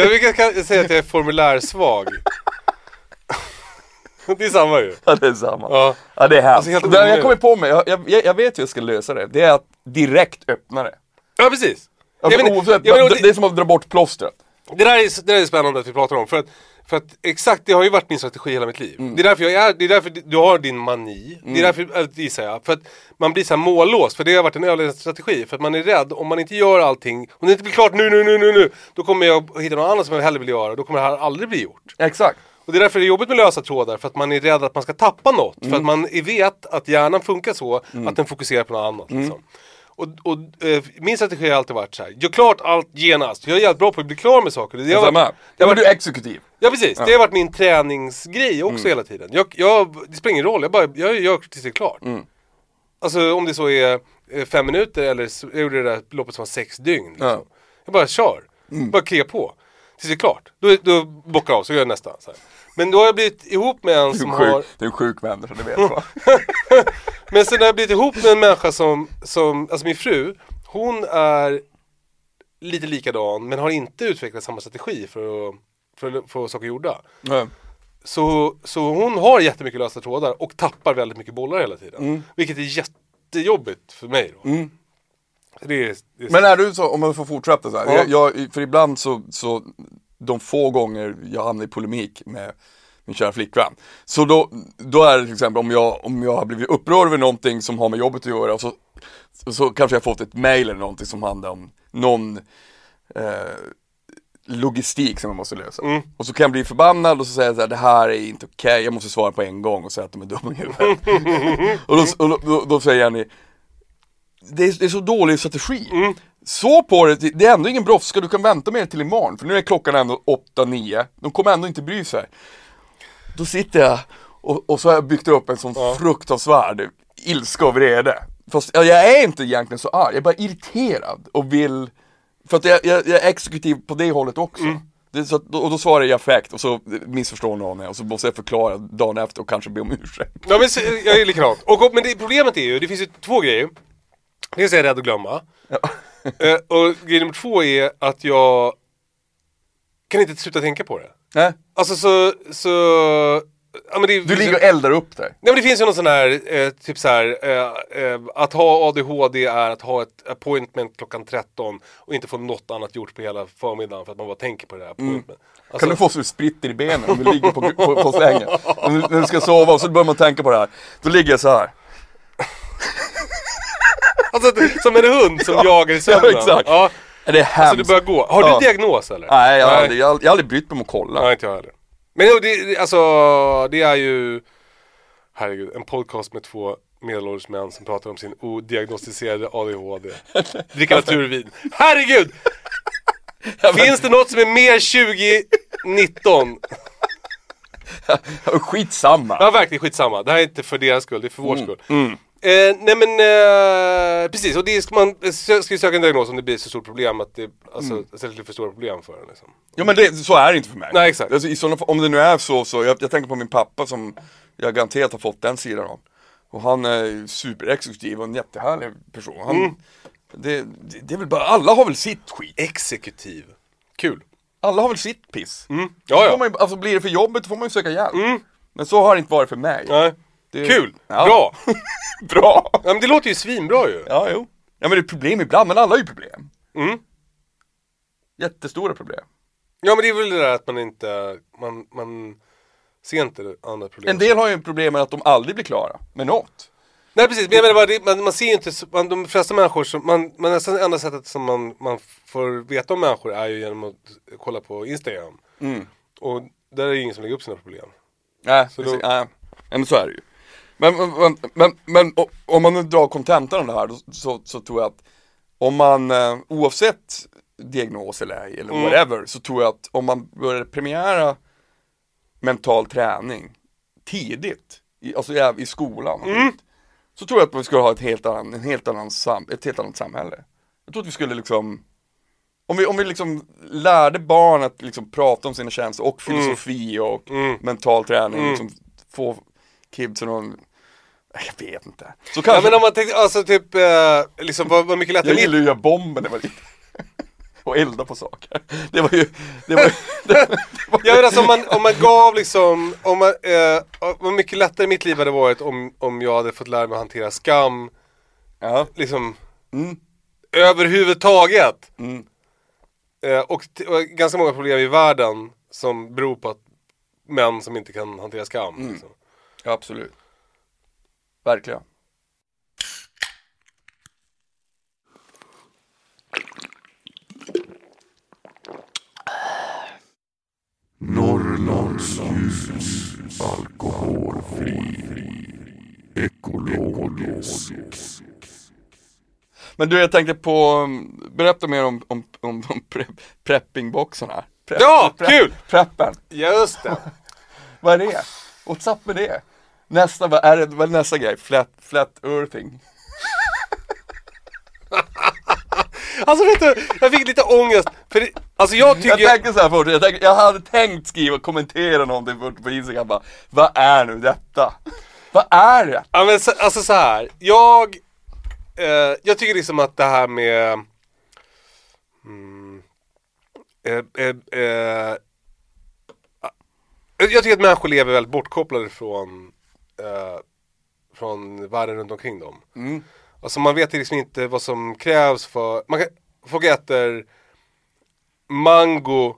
B: jag brukar ka- säga att jag är formulärsvag. [laughs] det är samma ju.
A: Ja det är samma.
B: Ja.
A: Ja det är hemskt.
B: Alltså,
A: jag
B: onödigt.
A: kommer på mig, jag, jag, jag vet hur jag ska lösa det. Det är att direkt öppna det.
B: Ja precis. Ja, men-
A: oavsett,
B: men-
A: det, det är som att dra bort plåstret.
B: Det där, är, det där är spännande att vi pratar om. För att För att exakt, det har ju varit min strategi hela mitt liv. Det är därför jag är, det är därför du har din mani. Det är därför, äh, gissar jag. För att man blir så här mållåst, för det har varit en överlevnadsstrategi. För att man är rädd, om man inte gör allting, om det inte blir klart nu, nu, nu, nu, nu. Då kommer jag hitta något annat som jag hellre vill göra, då kommer det här aldrig bli gjort.
A: Exakt.
B: Och det är därför det är jobbigt med lösa trådar, för att man är rädd att man ska tappa något. För att man vet att hjärnan funkar så, att den fokuserar på något annat. Liksom. Och, och eh, min strategi har alltid varit så här. gör klart allt genast. Jag är jävligt bra på att bli klar med saker. Det har
A: Samma.
B: varit, det
A: Ja
B: har varit,
A: du är exekutiv.
B: ja precis, det har varit min träningsgrej också hela tiden. Jag, jag, det spelar ingen roll, jag, bara, jag gör tills det är klart. Alltså om det så är eh, fem minuter eller jag gjorde det där loppet som var sex dygn. Liksom.
A: Ja.
B: Jag bara kör, bara kriga på. Tills det är klart. Då, då bockar jag av, så gör jag nästa. Så här. Men då har jag blivit ihop med en som
A: sjuk,
B: har
A: du är en sjuk människa, det vet jag. [laughs]
B: Men sen har jag blivit ihop med en människa som, som, alltså min fru, hon är lite likadan men har inte utvecklat samma strategi för att, för att få saker gjorda.
A: Ja.
B: Så, så hon har jättemycket lösa trådar och tappar väldigt mycket bollar hela tiden.
A: Mm.
B: Vilket är jättejobbigt för mig då. Det är, det är
A: Men är du så, om man får fortsätta så här.
B: Ja.
A: Jag, jag, för ibland så, så, de få gånger jag hamnar i polemik med min kära flickvän. Så då, då är det till exempel om jag, om jag har blivit upprörd över någonting som har med jobbet att göra och så, så, så kanske jag fått ett mail eller någonting som handlar om någon eh, logistik som jag måste lösa.
B: Mm.
A: Och så kan jag bli förbannad och så säger jag så här, det här är inte okej, jag måste svara på en gång och säga att de är dumma i huvudet. [laughs] och då, och då, då, då säger Jenny, det är, det är så dålig strategi.
B: Mm.
A: Så på det, det är ändå ingen brådska, du kan vänta med det till imorgon. För nu är klockan ändå 8-9, de kommer ändå inte bry sig. Då sitter jag och, och så har jag byggt upp en sån
B: Ja.
A: fruktansvärd ilska och vrede. Fast ja, jag är inte egentligen så arg, jag är bara irriterad och vill För att jag, jag, jag är exekutiv på det hållet också.
B: Mm.
A: Det så att, och då svarar jag i affekt och så missförstår någon och så måste jag förklara dagen efter och kanske be om ursäkt.
B: Ja men jag är likadant. Och, men det, problemet är ju, det finns ju två grejer. Dels är jag rädd att glömma. [laughs] Eh, och grej nummer två är att jag kan inte sluta tänka på det.
A: Nej,
B: Alltså så, så... Ja, det,
A: du ligger och eldar upp dig.
B: Nej men det finns ju någon sån här, eh, typ så här, eh, eh, att ha ADHD är att ha ett appointment klockan 13 och inte få något annat gjort på hela förmiddagen för att man bara tänker på det här appointment. Alltså,
A: Kan du få så du spritter i benen om du ligger på, på, på sängen? När du ska sova och så börjar man tänka på det här. Då ligger jag så här.
B: Alltså som en hund som [laughs] jagar i sömnen.
A: Ja, exakt.
B: Ja,
A: Är det
B: så
A: hemskt?
B: du börjar gå. Har du
A: Ja.
B: diagnos eller?
A: Nej, jag har, aldrig, jag, har, aldrig brytt mig om att kolla.
B: Nej, inte jag heller. Men det, alltså, det är ju, herregud, en podcast med två medelålders män som pratar om sin odiagnostiserade ADHD. [laughs] Dricka naturvin. Herregud! [laughs] Finns det något som är mer 2019?
A: Skitsamma.
B: Ja, verkligen skitsamma. Det här är inte för deras skull, det är för
A: Mm.
B: vår skull. Eh, nej men eh, precis, och det ska man ska ju söka en diagnos om det blir så stort problem att det alltså,
A: Mm.
B: ställer till för stora problem för en. Liksom.
A: Ja men det, så är det inte för mig.
B: Nej, exakt.
A: Alltså, i sådana, om det nu är så, så jag, jag tänker på min pappa som jag garanterat har fått den sidan av. Och han är superexekutiv och en jättehärlig person. Han,
B: Mm.
A: det, det, det är väl bara, alla har väl sitt skit.
B: Exekutiv. Kul.
A: Alla har väl sitt piss.
B: Mm. Ja, ja.
A: man, alltså blir det för jobbet får man ju söka hjälp. Men så har det inte varit för mig.
B: Nej.
A: Det-
B: Kul.
A: Ja.
B: Bra. [laughs]
A: Bra!
B: Ja, men det låter ju svinbra ju.
A: Ja, jo. Ja men det är problem ibland, men alla har ju problem.
B: Mm.
A: Jättestora problem.
B: Ja men det är väl det där att man inte, man, man ser inte andra problem.
A: En del har ju problem med att de aldrig blir klara med något.
B: Nej precis, men jag menar bara, det, man, man ser ju inte, man, de flesta människor som, man, man nästan enda sättet som man, man får veta om människor är ju genom att kolla på Instagram.
A: Mm.
B: Och där är det ingen som lägger upp sina problem.
A: Nej,
B: Så
A: precis,
B: då-.
A: Ja, men så är det ju. Men, men, men, men, om man nu drar kontentan av det här då, så, så tror jag att om man, eh, oavsett diagnos eller ej, eller
B: Mm.
A: whatever, så tror jag att om man börjar premiera mental träning tidigt, i, alltså i, i skolan, och
B: Mm.
A: så tror jag att vi skulle ha ett helt, annan, en helt annan sam, ett helt annat samhälle. Jag tror att vi skulle liksom om vi, om vi liksom lärde barn att liksom prata om sina känslor och filosofi och
B: Mm.
A: mental träning,
B: Mm.
A: liksom få kidsen att, [laughs] jag vet inte. Så
B: Ja
A: kanske,
B: men om man tänkte, alltså typ, eh, liksom vad, vad mycket lättare
A: jag gillar ju att göra bomber när jag liten. [laughs] och elda på saker. Det var ju, det var, ju- [laughs] det, det var
B: Ja men alltså om man, om man gav liksom, om man, eh, vad mycket lättare mitt liv hade varit om, om jag hade fått lära mig att hantera skam,
A: ja.
B: liksom
A: Mm.
B: överhuvudtaget.
A: Mm.
B: Eh, och, och ganska många problem i världen som beror på att män som inte kan hantera skam.
A: Mm.
B: Liksom.
A: Ja, absolut. Verkligen.
C: Norrlandsljus, alkoholfri, ekologisk.
A: Men du, jag tänkte på, um, berätta mer om, om, om, om pre, preppingboxarna. Pre,
B: Ja, kul!
A: Preppen.
B: Just det! [laughs]
A: Vad är det? What's up med det? Nästa, vad är det, vad är nästa grej? Flat, flat earthing. [laughs]
B: Alltså vet du, jag fick lite ångest. För det, alltså jag tycker...
A: Jag tänker så här först, jag, tänker, jag hade tänkt skriva, kommentera någonting på, på Instagram bara, vad är nu detta? Vad är det?
B: Ja men så, alltså så här. jag, eh, jag tycker liksom att det här med mm, eh, eh, eh, Jag tycker att människor lever väldigt bortkopplade från, eh, från världen runt omkring dem.
A: Mm.
B: Alltså man vet liksom inte vad som krävs för, man kan, folk äter mango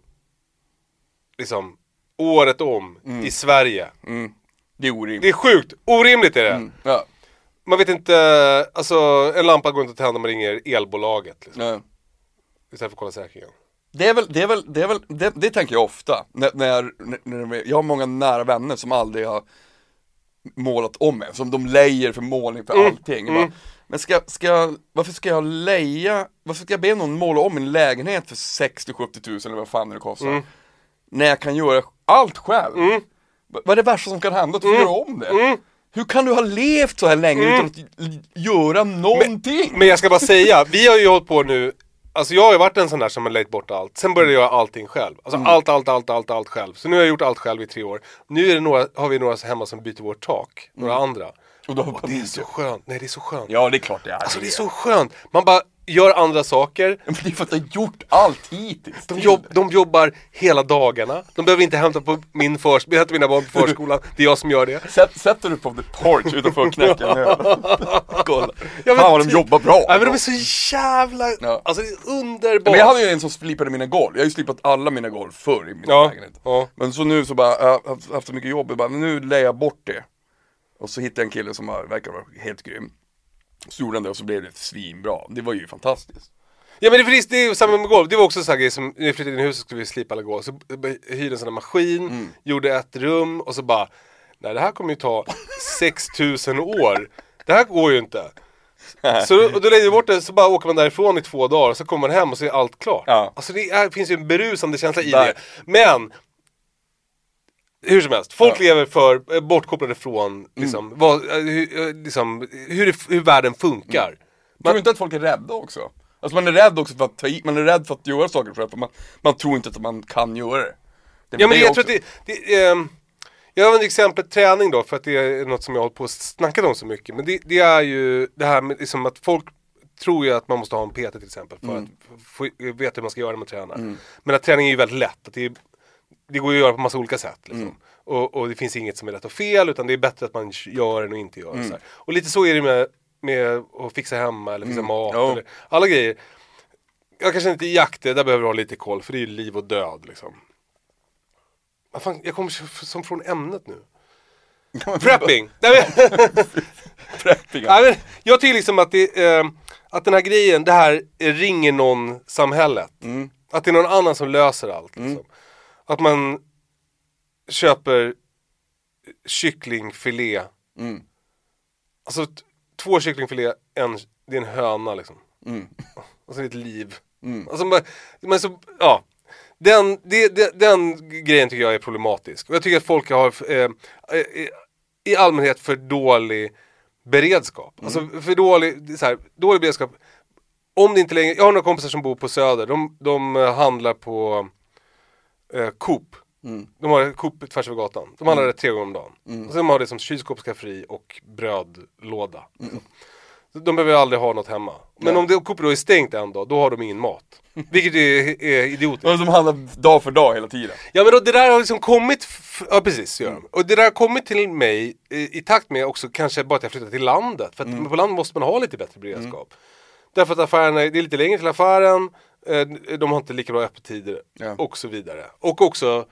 B: liksom året om i Sverige.
A: Mm. Det är orimligt.
B: Det är sjukt, orimligt är det.
A: Mm. Ja.
B: Man vet inte, alltså en lampa går inte att tända om man ringer elbolaget liksom,
A: Ja.
B: istället för att kolla säkringen.
A: Det är väl, det är väl, det är väl, det, det tänker jag ofta. När, när, när, jag har många nära vänner som aldrig har målat om mig, som de lejer för målning för allting. Jag Bara, men ska, ska, varför ska jag leja, varför ska jag be någon måla om min lägenhet för 60-70 tusen eller vad fan det kostar? När jag kan göra allt själv. Va- Vad är det värsta som kan hända? Att du får göra om det. Hur kan du ha levt så här länge utan att göra någonting?
B: Men jag ska bara säga, vi har ju hållit på nu Alltså jag har ju varit en sån där som har lejt bort allt, sen började jag göra allting själv. Alltså allt, allt, allt, allt, allt själv. Så nu har jag gjort allt själv i tre år. Nu är det några, har vi några hemma som byter vårt tak, några andra.
A: Och då
B: Och det är så skönt, nej det är så skönt.
A: Ja det är klart det är
B: Alltså det är så skönt, man bara gör andra saker,
A: Men det är för att du har gjort allt hittills.
B: de, jobb, de jobbar hela dagarna, de behöver inte hämta på min förs hämta mina barn på förskolan, det är jag som gör det.
A: Sätt, sätter du på the porch utanför och knäcker en öl. [laughs] Kolla.
B: Ja,
A: Fan vad de jobbar bra.
B: Nej men de är så jävla,
A: Ja.
B: alltså det är underbart.
A: Men jag hade ju en som slipade mina golv, jag har ju slipat alla mina golv förr i min
B: Ja,
A: lägenhet.
B: ja.
A: Men så nu så bara, jag har haft- så mycket jobb, jag bara, nu lägger jag bort det. Och så hittade jag en kille som verkar vara helt grym. Så gjorde han det och så blev det svinbra. Det var ju fantastiskt.
B: Ja men det, precis, det är ju samma med golv, det var också sån här grej som, när vi flyttade in i huset skulle vi slipa alla golv, så hyrde en sån här maskin,
A: Mm.
B: gjorde ett rum och så bara Nej det här kommer ju ta 6000 år, det här går ju inte. [laughs] Så och då lägger vi bort det, så bara åker man därifrån i två dagar, och så kommer man hem och så är allt klart.
A: Ja.
B: Alltså det är, finns ju en berusande känsla i
A: Där.
B: det. Men hur som helst, folk
A: Ja.
B: lever för eh, bortkopplade från liksom, vad, eh, hur, eh, liksom, hur, hur världen funkar.
A: Tror du inte att folk är rädda också? Alltså man är rädd också för att ta i, man är rädd för att göra saker för att man, man tror inte att man kan göra det. det
B: Ja men
A: det
B: jag
A: också.
B: tror att det, det ehm, Jag har ett exempel träning då för att det är något som jag har hållit på och snackat om så mycket. Men det, det är ju det här med liksom att folk tror ju att man måste ha en PT till exempel för
A: Mm.
B: att få, veta hur man ska göra när man tränar. Men att träning är ju väldigt lätt. Att det, är, det går ju att göra på massa olika sätt. Liksom.
A: Mm.
B: Och, och det finns inget som är rätt och fel utan det är bättre att man gör än att inte
A: Mm.
B: göra. Så här. Och lite så är det med, med att fixa hemma eller fixa mat.
A: Jo.
B: Eller, alla grejer. Jag kanske inte i jakt, där behöver du ha lite koll för det är ju liv och död liksom. Vad fan, jag kommer som från ämnet nu. [laughs] Prepping! [laughs]
A: Prepping.
B: men, jag tycker liksom att, det, eh, att den här grejen, det här ringer någon samhället. Att det är någon annan som löser allt. Liksom. Att man köper kycklingfilé.
A: Mm.
B: Alltså två kycklingfilé, en, det är en höna liksom.
A: Mm.
B: Och så är det ett liv. Alltså, man, man så, ja. Den, det, det, den grejen tycker jag är problematisk. Och jag tycker att folk har eh, eh, i allmänhet för dålig beredskap. Alltså för dålig, det är så här, dålig beredskap. Om det inte längre, jag har några kompisar som bor på Söder, de, de eh, handlar på eh, Coop. De har Coop tvärs över gatan. De handlar där tre gånger om dagen. Och sen har det som kylskåp, skafferi och brödlåda. liksom. De behöver aldrig ha något hemma. Men om det Coop då är stängt en dag, då har de ingen mat. [laughs] Vilket är, är idiotiskt.
A: Och som handlar dag för dag hela tiden.
B: Ja men då, det där har liksom kommit, ja precis gör de. Och det där har kommit till mig i, i takt med också kanske bara att jag flyttat till landet. För att på landet måste man ha lite bättre beredskap. Därför att affärerna, det är lite längre till affären, de har inte lika bra öppettider
A: Ja.
B: och så vidare. Och också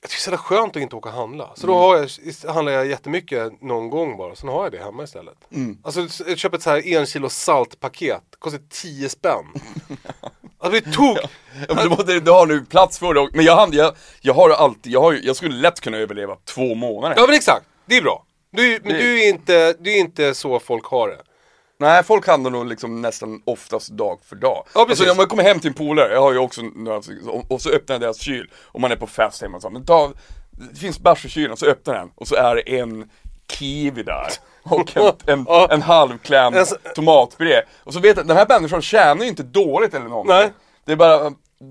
B: jag tycker det är så skönt att inte åka och handla. Så
A: Mm.
B: då har jag, handlar jag jättemycket någon gång bara, sen har jag det hemma istället.
A: Mm.
B: Alltså jag köper ett så här en kilo saltpaket, kostar 10 spänn. [laughs] Alltså det tok!
A: Ja, men du, du har nu plats för det, men jag, hann- jag, jag har alltid, jag, har, jag skulle lätt kunna överleva två månader.
B: Ja men exakt, det är bra. Du, men
A: Det-
B: du är, inte, du är inte så folk har det.
A: Nej, folk handlar nog liksom nästan oftast dag för dag.
B: Ja, precis.
A: Alltså, om jag kommer hem till en polare, jag har ju också några, och, så öppnar jag deras kyl, och man är på fest hemma och så, men ta, det finns bärs i kylen, så öppnar den, och så är det en kiwi där. [laughs] Och en, en, en halvklämd
B: Alltså-
A: tomatpuré. Och så vet jag, den här människan tjänar ju inte dåligt eller någonting.
B: Nej.
A: Det är bara,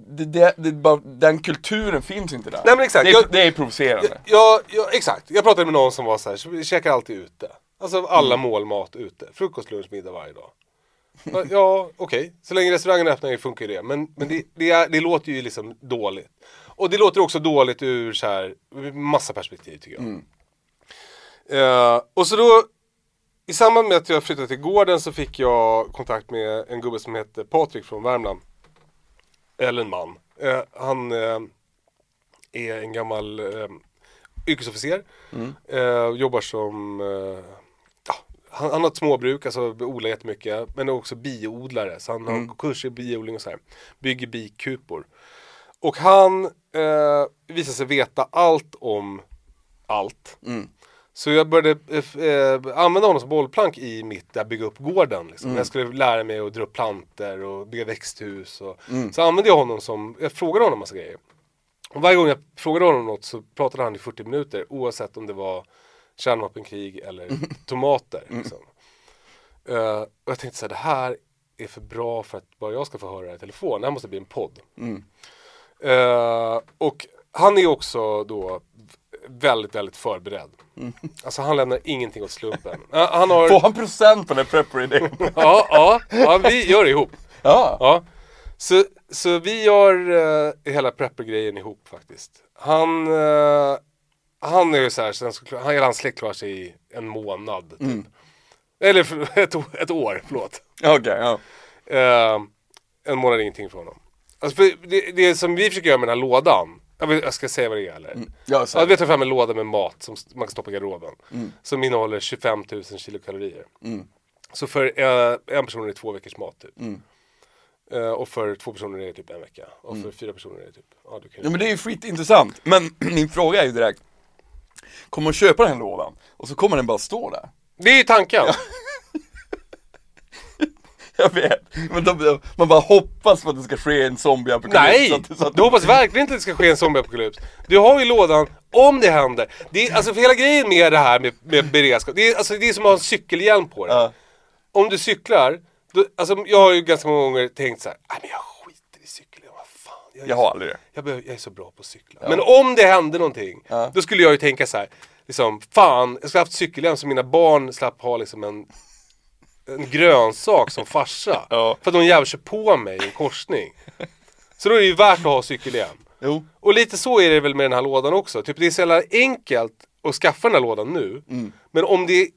A: det, det, det bara, den kulturen finns inte där.
B: Nej, men exakt.
A: Det är,
B: Jag-
A: det är provocerande.
B: Ja, ja, exakt. Jag pratade med någon som var så här, käkar alltid ute. Alltså alla målmat ute. Frukost, lunch, middag varje dag. Ja, okej. Så länge restaurangen är öppna funkar ju det. Men, men det, det, det låter ju liksom dåligt. Och det låter också dåligt ur så här, massa perspektiv tycker jag. Eh, och så då, i samband med att jag flyttade till gården så fick jag kontakt med en gubbe som heter Patrik från Värmland. Eller en man. Eh, han eh, är en gammal yrkesofficer. Eh, jobbar som, han, han har ett småbruk, alltså odlar jättemycket. Men är också biodlare, så han har kurser i biodling och så här. Bygger bikupor. Och han eh, visar sig veta allt om allt. Så jag började eh, eh, använda honom som bollplank i mitt, där bygga upp gården. Liksom. Jag skulle lära mig att dra upp planter och bygga växthus. Och, Så använde jag honom som, jag frågade honom massa grejer. Och varje gång jag frågade honom något så pratade han i 40 minuter oavsett om det var kärnvapenkrig eller tomater. Liksom. Eh, och jag tänkte så här, det här är för bra för att bara jag ska få höra det i telefon. Det här måste bli en podd. Eh, och han är också då väldigt, väldigt förberedd. Alltså han lämnar ingenting åt slumpen. [laughs] Eh, han har...
A: Får han procent på den prepper-idén? [laughs]
B: Ja, ja, ja, vi gör det ihop. [laughs]
A: ja.
B: Ja. Så, så vi gör uh, hela prepper-grejen ihop faktiskt. Han, eh, han är ju så här, så han, hela hans släkt klarar sig i en månad. Typ. Eller för, [laughs] ett, ett år, förlåt.
A: Okej, ja.
B: Eh, en månad är ingenting för honom. Alltså för det, det som vi försöker göra med den här lådan, jag, vet, jag ska säga vad det är eller?
A: Ja, så
B: Ja, vi tar fram en låda med mat som man kan stoppa i garderoben.
A: Mm.
B: Som innehåller 25 000 kilokalorier. Så för eh, en person är det två veckors mat typ.
A: Mm.
B: Eh, och för två personer är det typ en vecka. Och för fyra personer är det typ, ja du kan
A: Ja men det är ju skitintressant, men [clears throat] min fråga är ju direkt Kommer man köpa den här lådan och så kommer den bara stå där?
B: Det är ju tanken! [laughs]
A: Jag vet, men då, man bara hoppas på att det ska ske en zombieapokalyps
B: Nej!
A: så att, så att,
B: Du hoppas verkligen inte att det ska ske en zombieapokalyps. Du har ju lådan, om det händer. Det är, alltså för hela grejen med det här med, med beredskap, det är, alltså, det är som att ha en cykelhjälm på dig.
A: Ja.
B: Om du cyklar, då, alltså jag har ju ganska många gånger tänkt så här, men jag Jag, är
A: Jag
B: så-
A: har aldrig det
B: jag, behöver, jag är så bra på att cykla. Men om det hände någonting,
A: Ja.
B: då skulle jag ju tänka så här, liksom, fan, jag skulle haft cykelhjälm så mina barn slapp ha liksom en, en grönsak som farsa. [laughs]
A: Ja.
B: För att någon jävel kör på mig i en korsning. Så då är det ju värt att ha cykelhjälm.
A: Jo,
B: Och lite så är det väl med den här lådan också. Typ det är så jävla enkelt att skaffa den här lådan nu. Men om det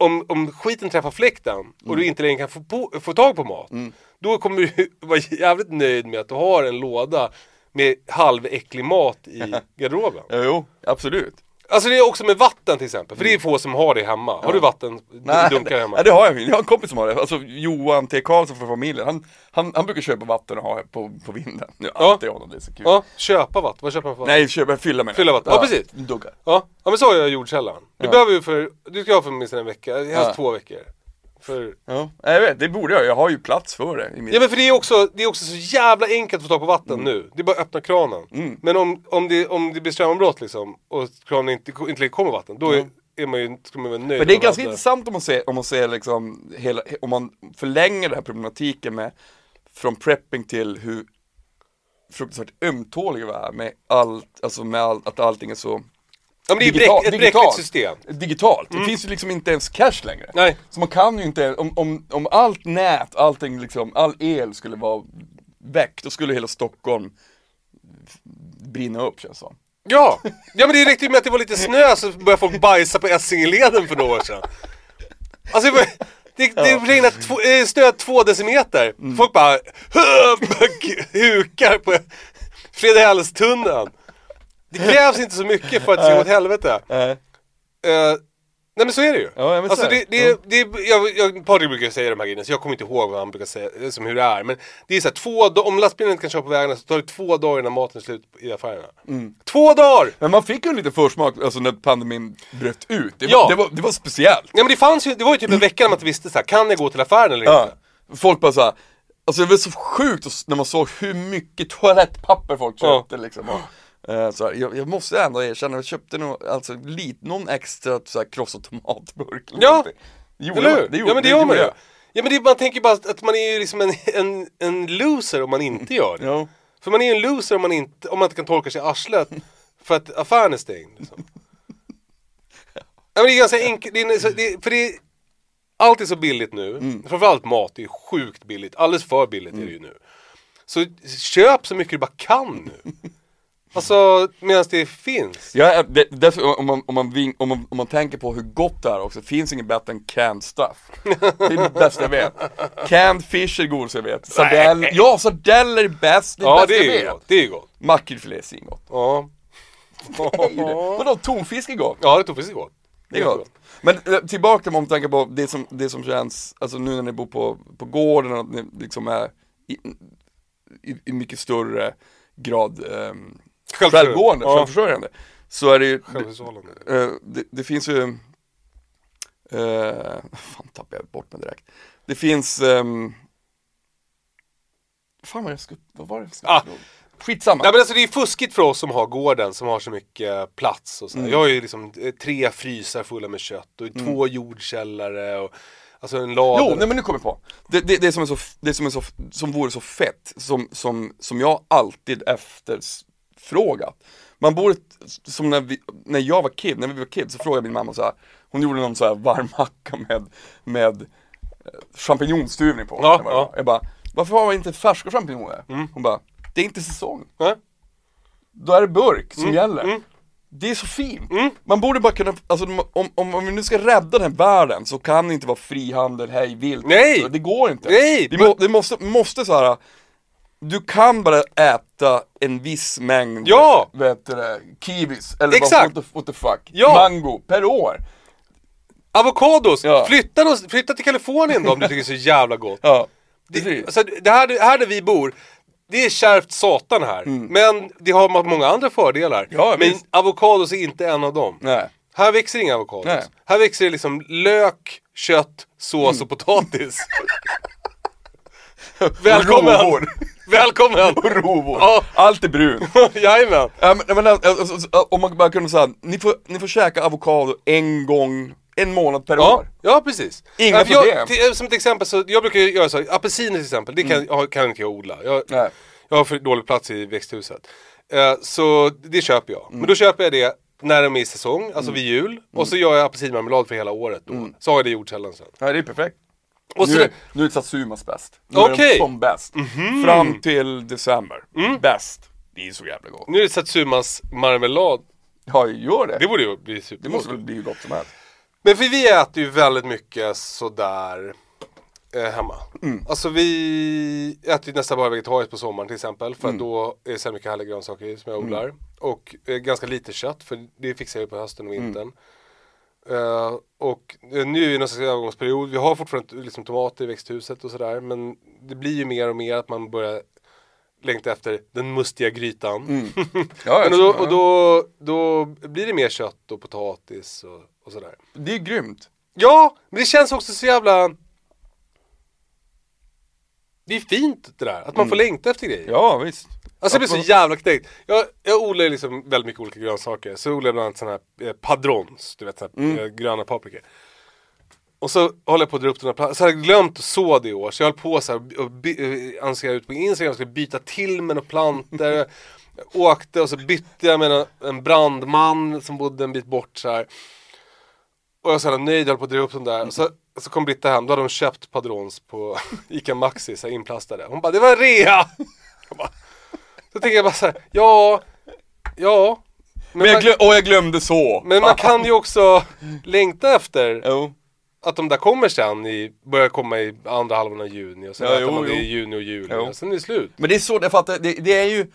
B: om, om skiten träffar fläkten och du inte längre kan få, på, få tag på mat. Då kommer du [laughs] vara jävligt nöjd med att du har en låda med halväcklig mat i [laughs] garderoben.
A: ja, jo, absolut
B: Alltså det är också med vatten till exempel. För det är få som har det hemma. Har du vatten
A: Nej,
B: dunkar hemma?
A: nej, det har jag Jag har en kompis som har det, alltså Johan T. Karlsson från familjen Han, han, han brukar köpa vatten och ha på, på vinden Nu
B: Ja.
A: alltid honom, det är så kul
B: Ja, köpa vatten. Vad köper man för vatten?
A: Nej, köpa, fylla med
B: Fylla vatten. Ja, precis.
A: Dunkar
B: Ja, ja men så har jag jordkällaren. Du behöver ju för, du ska ha för minst en vecka, helst
A: Ja.
B: två veckor. För,
A: Ja, jag vet, det borde jag, jag har ju plats för det i min...
B: ja men för det är också, det är också så jävla enkelt att få tag på vatten nu. Det är bara att öppna kranen. Men om, om, det, om det blir strömavbrott liksom, och kranen inte, inte kommer vatten, då är, är man ju, ska man vara nöjd
A: Men det är ganska intressant om man ser, om man ser liksom hela, om man förlänger den här problematiken med från prepping till hur fruktansvärt ömtåliga vi är med allt, alltså med all, att allting är så
B: Ja men det är
A: digital-
B: bräck, ett bräckligt system.
A: digitalt. Det finns ju liksom inte ens cash längre.
B: Nej.
A: Så man kan ju inte, om, om, om allt nät, allting liksom, all el skulle vara väck, då skulle hela Stockholm brinna upp känns det som.
B: Ja! Ja men det räckte ju med att det var lite snö så började folk bajsa på Essingeleden för några år sedan. Alltså det, det, det regnade två, eh, snö två decimeter. Folk bara [laughs] hukar på Fredahällstunneln. Det krävs inte så mycket för att det ska gå åt helvete. Eh, nej men så är det ju.
A: Ja, jag vill
B: alltså det, det, det, jag, jag, Patrik brukar säga de här grejerna så jag kommer inte ihåg vad han brukar säga, som hur det är. Men det är så här, två om lastbilen inte kan köra på vägarna så tar det två dagar innan maten är slut i affärerna.
A: Mm.
B: Två dagar!
A: Men man fick ju en liten försmak alltså, när pandemin bröt ut. Det var,
B: Ja.
A: det var, det var speciellt.
B: Ja men det fanns ju, det var ju typ en vecka när man inte visste så här, kan jag gå till affären eller
A: Ja.
B: inte?
A: Folk bara såhär, alltså det var så sjukt när man såg hur mycket toalettpapper folk
B: Ja.
A: köpte liksom. Och, så här, jag, jag måste ändå erkänna, jag köpte nog alltså lite, någon extra så här, krossad tomatburk.
B: Ja.
A: Det gjorde
B: Eller hur?
A: Det gjorde,
B: ja men det gör man ju. Ja men det, man tänker bara att man är ju liksom en, en, en loser om man inte gör det.
A: Ja.
B: För man är ju en loser om man inte, om man inte kan torka sig i arslet för att affären är stängd. Liksom. Ja, men det är ganska enkelt, det är, så- det, för det är, allt är så billigt nu.
A: Mm.
B: Framförallt mat är sjukt billigt, alldeles för billigt är det ju nu. Så köp så mycket du bara kan nu. Alltså medan det finns.
A: Ja, är- det, därför, om, man, om, man, ving- om, man, om man tänker på hur gott det är också, det finns inget bättre än canned stuff. Det är det bästa jag vet. Canned fish är godast jag vet. Sardell, ja, sardeller är bäst, det är
B: Ja
A: bästa
B: det
A: jag
B: är ju
A: vet.
B: gott, det är gott.
A: Makrillfilé är svingott.
B: Ja. [laughs]
A: Vadå, tonfisk är gott?
B: Ja det tog precis gott.
A: Det är gott. Men eh, tillbaka till om man tänker på det som, det som känns, alltså nu när ni bor på, på gården och ni liksom är i, i, i mycket större grad um. Självgående,
B: Ja.
A: självförsörjande. Så är det ju, det, eh, det, det finns ju, eh, fan tappade jag bort mig direkt. Det finns, um, fan vad jag skulle, vad var det jag skulle
B: Ah.
A: Skitsamma.
B: Ja men alltså det är fuskigt för oss som har gården, som har så mycket plats och så.
A: Mm.
B: Jag har ju liksom eh, tre frysar fulla med kött och två jordkällare och alltså en lada.
A: Jo, nej men nu kommer jag på. Det, det, det som är så, det som är så, som vore så fett, som, som, som jag alltid efterfrågat. Man borde, som när, vi, när jag var kid, när vi var kid så frågade min mamma så här. hon gjorde någon så här varm macka med, med eh, champinjonstuvning på.
B: Ja,
A: det
B: ja.
A: Jag bara, varför har man inte färska champinjoner?
B: Mm.
A: Hon bara, det är inte säsong.
B: Nej?
A: Då är det burk
B: Mm,
A: som gäller. Det är så fint. Man borde bara kunna, alltså om, om, om vi nu ska rädda den här världen så kan det inte vara frihandel hej vilt.
B: Nej!
A: Det går inte.
B: Nej!
A: Det, må, det måste, måste så här. Du kan bara äta en viss mängd,
B: Ja!
A: vet du det, kiwis, eller
B: Exakt.
A: Vad, what, the, fuck,
B: Ja!
A: mango per år.
B: Avokados!
A: Ja.
B: Flytta, då, flytta till Kalifornien då om du tycker det är så jävla gott.
A: Ja,
B: Det, alltså, det här, här där vi bor, det är kärvt satan här. Men det har många andra fördelar.
A: Mm. Ja,
B: men
A: visst.
B: avokados är inte en av dem.
A: Nej.
B: Här växer inga avokados.
A: Nej.
B: Här växer det liksom lök, kött, sås
A: Mm.
B: och potatis. [laughs] Välkommen! Välkommen!
A: Och rovor.
B: Ja.
A: Allt är brunt. [laughs]
B: Jajamän!
A: Ja, men, men, alltså, alltså, alltså, om man bara kunde säga, ni får, ni får käka avokado en gång, en månad per
B: Ja,
A: år.
B: ja precis.
A: Inga
B: Ja, jag,
A: problem.
B: till, som ett exempel, så, jag brukar göra så, apelsiner till exempel, det kan, jag- kan inte jag odla. Jag,
A: Mm. Nej.
B: jag har för dålig plats i växthuset. Eh, så det köper jag.
A: Mm.
B: Men då köper jag det när de är i säsong, alltså vid jul. Och så gör jag apelsinmarmelad för hela året då.
A: Mm.
B: Så har jag det i jordkällan sen.
A: Ja, det är perfekt.
B: Och
A: nu, är, nu är Satsumas bäst. Nu är
B: Okej. Mhm.
A: de som bäst. Fram till december.
B: Mm.
A: Bäst. Det är så jävla gott.
B: nu är det Satsumas marmelad.
A: Ja, gör det.
B: Det borde ju bli
A: Det
B: supergott.
A: måste väl bli hur gott som helst.
B: Men för vi äter ju väldigt mycket sådär eh, hemma.
A: Mm.
B: Alltså vi äter ju nästan bara vegetariskt på sommaren till exempel. För
A: Mm.
B: då är det så mycket härliga grönsaker som jag odlar. Och eh, ganska lite kött för det fixar jag ju på hösten och
A: Mm.
B: vintern. Eh, och eh, nu är det någon slags övergångsperiod. Vi har fortfarande liksom tomater i växthuset och sådär. Men det blir ju mer och mer att man börjar längta efter den mustiga grytan.
A: Mm. [laughs] Ja,
B: och då, och då, då blir det mer kött och potatis och, och sådär.
A: Det är grymt.
B: Ja, men det känns också så jävla... Det är fint det där, att man får längta efter grejer.
A: Mm. Ja, visst.
B: Alltså jag blir så jävla knäckt. Jag, jag odlar ju liksom väldigt mycket olika grönsaker. Så odlar jag bland annat sådana här eh, padrons, du vet såna här, eh, gröna paprikor. Och så håller jag på att dra upp den här plantan. Så hade jag glömt att så det i år. Så jag höll på så här och by- eh, annonserade ut på Instagram. Skulle byta till med några plantor. [laughs] Jag åkte och så bytte jag med en, en brandman som bodde en bit bort så här. Och jag var så jävla nöjd, jag höll på att dra upp dem där. Så, så kom Britta hem, då hade hon köpt padrons på [laughs] Ica Maxi, så här inplastade. Hon bara, det var rea! [laughs] Jag bara, så tänker jag bara så här, ja, ja. Men,
A: Men jag, glöm, och jag glömde så.
B: men man kan ju också längta efter
A: Jo.
B: att de där kommer sen, i, börjar komma i andra halvan av juni och sen
A: Ja,
B: äter
A: jo,
B: man det
A: jo.
B: i juni och juli och sen är det slut.
A: Men det är så, jag fattar, det, det är ju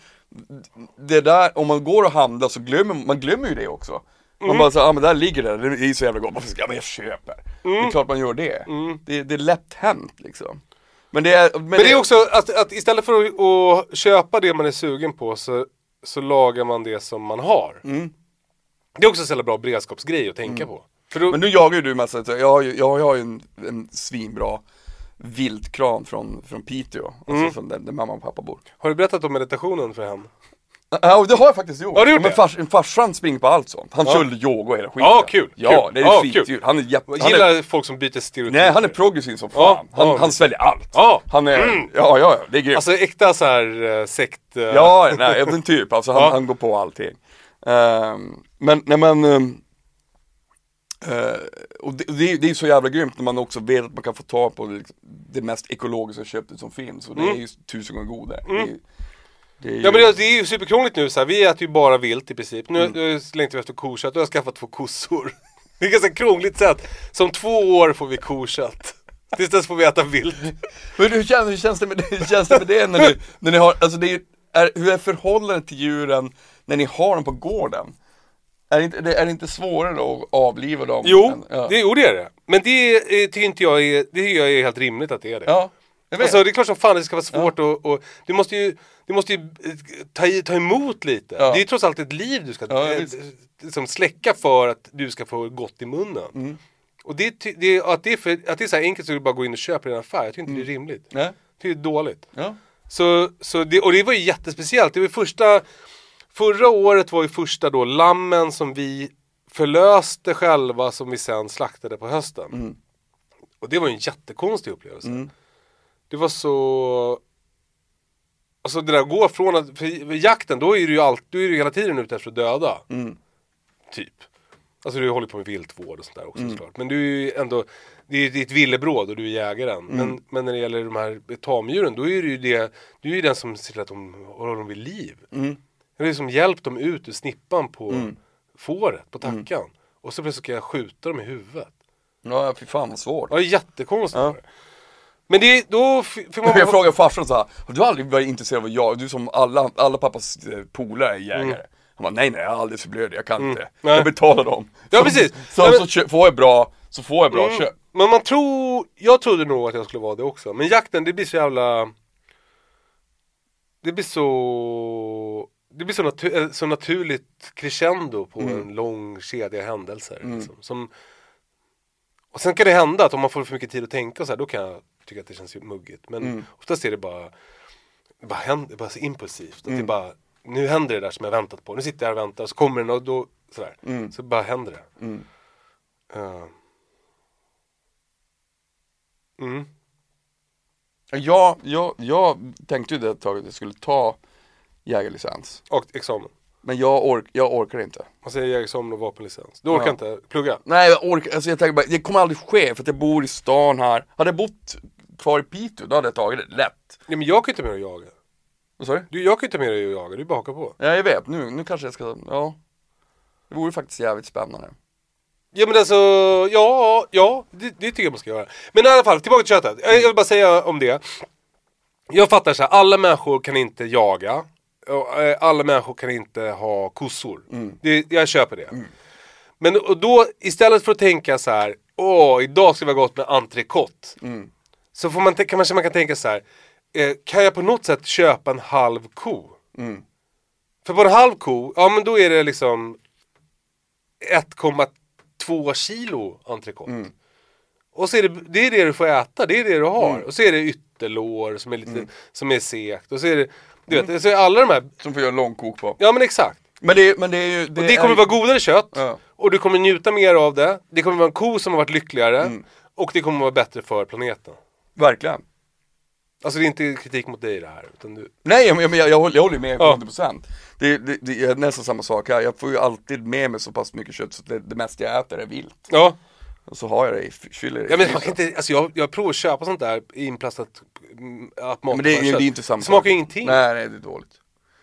A: det där, om man går och handlar så glömmer man glömmer ju det också. Man bara såhär, ah, men där ligger det, det är så jävla gott, varför ska jag, men jag köper. Det är klart man gör det. det. Det är lätt hänt liksom. Men det är, men
B: Men det är också att, att istället för att, att köpa det man är sugen på så, så lagar man det som man har. Det är också en så jävla bra beredskapsgrej att tänka på. För då,
A: Men nu jagar ju du massa, jag har ju, jag har ju en, en svinbra viltkran från, från Piteå, alltså från där, där mamma och pappa bor.
B: Har du berättat om meditationen för henne?
A: Ja, och det har jag faktiskt gjort.
B: Har du gjort
A: men
B: det?
A: fars, farsan springer på allt sånt. Han
B: Ja.
A: kör yoga och hela skiten.
B: Ja, kul,
A: Ja, det är
B: Ja,
A: skitkul.
B: kul.
A: Han är.
B: Jag
A: han
B: gillar
A: är,
B: folk som byter stereotyper.
A: Nej, han är progressiv som fan.
B: Ja,
A: han,
B: ja.
A: han sväljer allt.
B: Ja.
A: Han är, ja, ja, ja, det är grymt.
B: Alltså äkta så här eh, sekt... eh,
A: Ja, nej, den typ. Alltså han, han går på allting. Ehm, men, nej men, um, och det, det, är- det är så jävla grymt när man också vet att man kan få tag på liksom, det mest ekologiska köttet som finns. Och det är ju tusen gånger godare. Det är, det är ju,
B: Mm. Ja men det, det är ju superkrångligt nu så här. vi äter ju bara vilt i princip. Nu, nu längtar vi efter kokött och jag har skaffat två kossor. [laughs] Det är ett ganska krångligt sätt. Som två år får vi kokött. Tills dess får vi äta vilt. [laughs]
A: Men hur känns, hur känns det med, hur känns det med det när ni, när ni har, alltså det är, är, hur är förhållandet till djuren när ni har dem på gården? Är det inte, är det inte svårare då att avliva dem?
B: Jo,
A: än- ja.
B: det, jo det är det. Men det eh, tycker inte jag är, det tycker jag är helt rimligt att det är det.
A: ja.
B: Alltså det är klart som fan det ska vara svårt och, och du måste ju, du måste ju eh, ta, i- ta emot lite.
A: Ja.
B: Det är ju trots allt ett liv du ska
A: Ja,
B: liksom släcka för att du ska få gott i munnen.
A: Mm.
B: Och det, det, att, det är för, att det är så här enkelt så du bara går in och köper i en affär, jag tycker inte det är rimligt.
A: Nej.
B: Det är dåligt.
A: Ja.
B: Så, så det, och det var ju jättespeciellt. Det var första, förra året var ju första då lammen som vi förlöste själva som vi sen slaktade på hösten. Och det var ju en jättekonstig upplevelse. Det var så... Alltså det där går från att, för jakten då är du ju allt, du är ju hela tiden ute efter att döda. Typ. Alltså du håller på med viltvård och sånt där också såklart. Men du är ju ändå, det är ditt villebråd och du är jägaren. Men, men när det gäller de här tamdjuren då är det ju det, du är ju den som ser till att de håller dem vid liv. Jag har liksom hjälpt dem ut ur snippan på fåret, på tackan. Och så plötsligt ska jag skjuta dem i huvudet.
A: Ja, fy fan vad svårt.
B: Ja, det är jättekonstigt. det. Men det, då fick man... [laughs]
A: Jag frågade farsan så här, har du aldrig varit intresserad av jag? Du som alla, alla pappas eh, polare är jägare. Han bara, nej nej jag är alldeles för blödig, jag kan inte.
B: Mm. Nej.
A: Jag betalar dem.
B: Ja,
A: så,
B: precis.
A: Så,
B: Nej, men-
A: så, får jag bra, så får jag bra
B: Mm.
A: köp.
B: Men man tror, jag trodde nog att jag skulle vara det också. Men jakten det blir så jävla... Det blir så... Det blir så, natu- eh, så naturligt crescendo på en lång kedja händelser. Liksom, som, och sen kan det hända att om man får för mycket tid att tänka så här, då kan jag tycka att det känns ju muggigt. Men oftast är det bara, det bara, händer, det bara så impulsivt. Att det bara, nu händer det där som jag väntat på. Nu sitter jag här och väntar och så kommer den och då sådär. Så bara händer det. Eh. Mm.
A: Ja, jag, jag tänkte ju det ett tag att jag skulle ta jägarlicens.
B: Och examen.
A: Men jag, ork, jag orkar inte.
B: Man säger jägarexamen och vapenlicens. Du orkar
A: Ja.
B: inte plugga?
A: Nej jag orkar, alltså jag tänker bara, det kommer aldrig ske för att jag bor i stan här. Hade jag bott kvar i Piteå, då hade jag tagit det lätt.
B: Ja, men jag kan inte med och jaga.
A: Vad sa du?
B: Du, jag kan inte med dig och jaga, du bara hakar på.
A: Ja jag vet, nu, nu kanske jag ska, ja. Det vore faktiskt jävligt spännande.
B: Ja men alltså, ja, ja, det, det tycker jag man ska göra. Men i alla fall, tillbaka till köttet. Jag, jag vill bara säga om det. Jag fattar så här, alla människor kan inte jaga. Och, eh, alla människor kan inte ha kossor. Det, jag köper det. Men och då, istället för att tänka så här, åh, idag ska vi ha gått med entrecote. Så får man, kan man, man kan tänka så här, eh, kan jag på något sätt köpa en halv ko? För på en halv ko, ja men då är det liksom 1,2 kilo entrecote. Och så är det, det är det du får äta, det är det du har. Och så är det ytterlår som är lite, som är sekt. Och så är det, du vet, så är alla de här,
A: Som får göra långkok på.
B: ja men exakt.
A: Men det, men det är ju, det,
B: Och det kommer
A: är,
B: vara godare kött.
A: Ja.
B: Och du kommer njuta mer av det. Det kommer vara en ko som har varit lyckligare. Och det kommer vara bättre för planeten.
A: Verkligen.
B: Alltså det är inte kritik mot dig det här. Utan du,
A: Nej men jag, jag, håller, jag håller med
B: Ja.
A: 100% det, det, det är nästan samma sak här, jag får ju alltid med mig så pass mycket kött så det, det mesta jag äter är vilt.
B: ja.
A: Och så har jag det i, i
B: Ja men man
A: frysen.
B: kan inte, alltså jag, jag provar att köpa sånt där inplastat mm, att
A: Men det, är- det är inte samma
B: Det smakar
A: sak.
B: ingenting.
A: Nej, nej det är dåligt.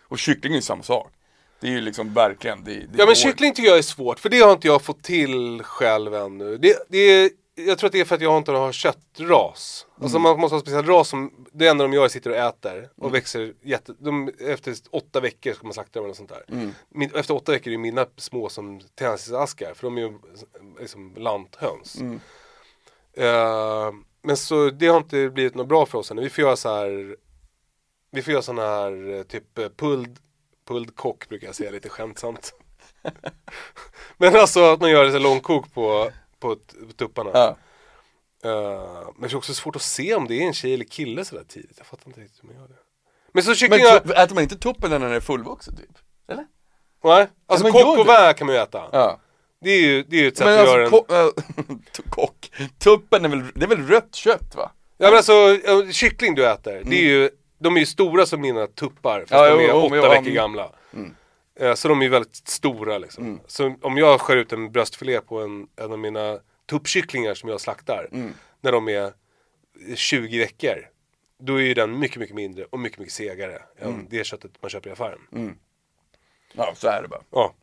A: Och kyckling är ju samma sak. Det är ju liksom verkligen, det, det
B: Ja men kyckling tycker jag är svårt, för det har inte jag fått till själv ännu. Det, det, jag tror att det är för att jag inte har köttras. Alltså man måste ha en speciell ras som, det enda de gör är sitter och äter och växer jätte, de, efter åtta veckor ska man slakta dem eller sånt där. Min, efter åtta veckor är ju mina små som tändsticksaskar för de är ju liksom lanthöns. Eh, men så det har inte blivit något bra för oss ännu. Vi får göra så här Vi får göra sån här eh, typ eh, pulled, pulled kock brukar jag säga lite skämtsamt. [laughs] [laughs] Men alltså att man gör lite långkok på, på, på tupparna.
A: Ja.
B: Eh, men det är också svårt att se om det är en tjej eller kille sådär tidigt. Jag fattar inte riktigt hur man gör det. Men så
A: Men
B: kycklingar,
A: så, äter man inte tuppen när den är fullvuxen typ? Eller?
B: nej. Alltså
A: men
B: kock och vä kan man ju äta.
A: Ja.
B: Det är ju, det är ju ett sätt
A: Men
B: att göra
A: alltså,
B: en...
A: ko- äh, [laughs] kock, tuppen är väl, det är väl rött kött va?
B: Ja men alltså, kyckling du äter, det är ju, de är ju stora som mina tuppar, fast
A: Ja,
B: de är
A: jo, jo,
B: åtta
A: men jag-
B: veckor
A: mm.
B: gamla. Eh, Så de är ju väldigt stora liksom. Så om jag skär ut en bröstfilé på en, en av mina tuppkycklingar som jag slaktar, när de är 20 veckor, då är ju den mycket, mycket mindre och mycket, mycket segare än det köttet man köper i affären.
A: Ja, så är det bara.
B: Ja.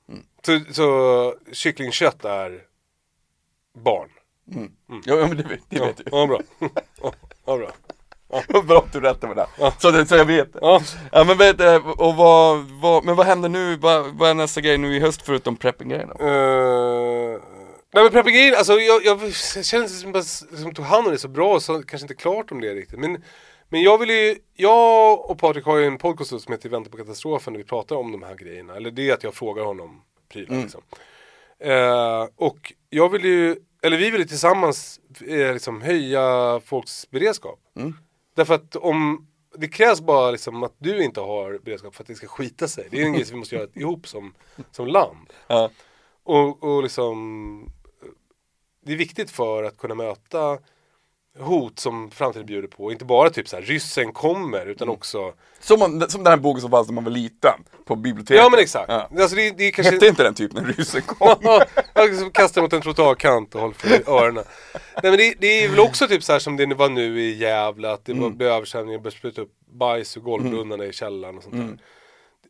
B: Så, så kycklingkött är barn.
A: Ja, ja men det, vet- det
B: Ja,
A: vet du.
B: ja bra. [laughs] Ja, ja, bra. [laughs]
A: Vad bra att du rättade mig där. Så, det, så jag vet det.
B: Ja.
A: Ja men vet och vad, vad, men vad händer nu, vad, vad är nästa grej nu i höst förutom prepping-grejen då?
B: Uh, nej men prepping alltså jag, jag känner som bara som tog hand om det så bra så kanske inte klart om det riktigt. Men, men jag vill ju, jag och Patrik har ju en podcast som heter Vänta på katastrofen där vi pratar om de här grejerna. Eller det är att jag frågar honom prylar liksom. Eh, och jag vill ju, eller vi vill ju tillsammans eh, liksom höja folks beredskap. Därför att om, det krävs bara liksom att du inte har beredskap för att det ska skita sig. Det är en grej som vi måste göra [laughs] ihop som, som land.
A: Ja.
B: Och, och liksom Det är viktigt för att kunna möta hot som framtiden bjuder på. Inte bara typ så här ryssen kommer utan
A: Mm.
B: också
A: Som, man, som den här boken som fanns när man var liten, på biblioteket.
B: Ja men exakt.
A: Ja.
B: Alltså det, det kanske
A: Hette inte den typ när ryssen kom? [laughs]
B: Ja, jag liksom kastar mot en trottoarkant och håller för öronen. Nej men det, det är väl också typ så här som det var nu i Gävle att det var, blev översvämningar och började spruta upp bajs ur golvbrunnarna i källaren och sånt där.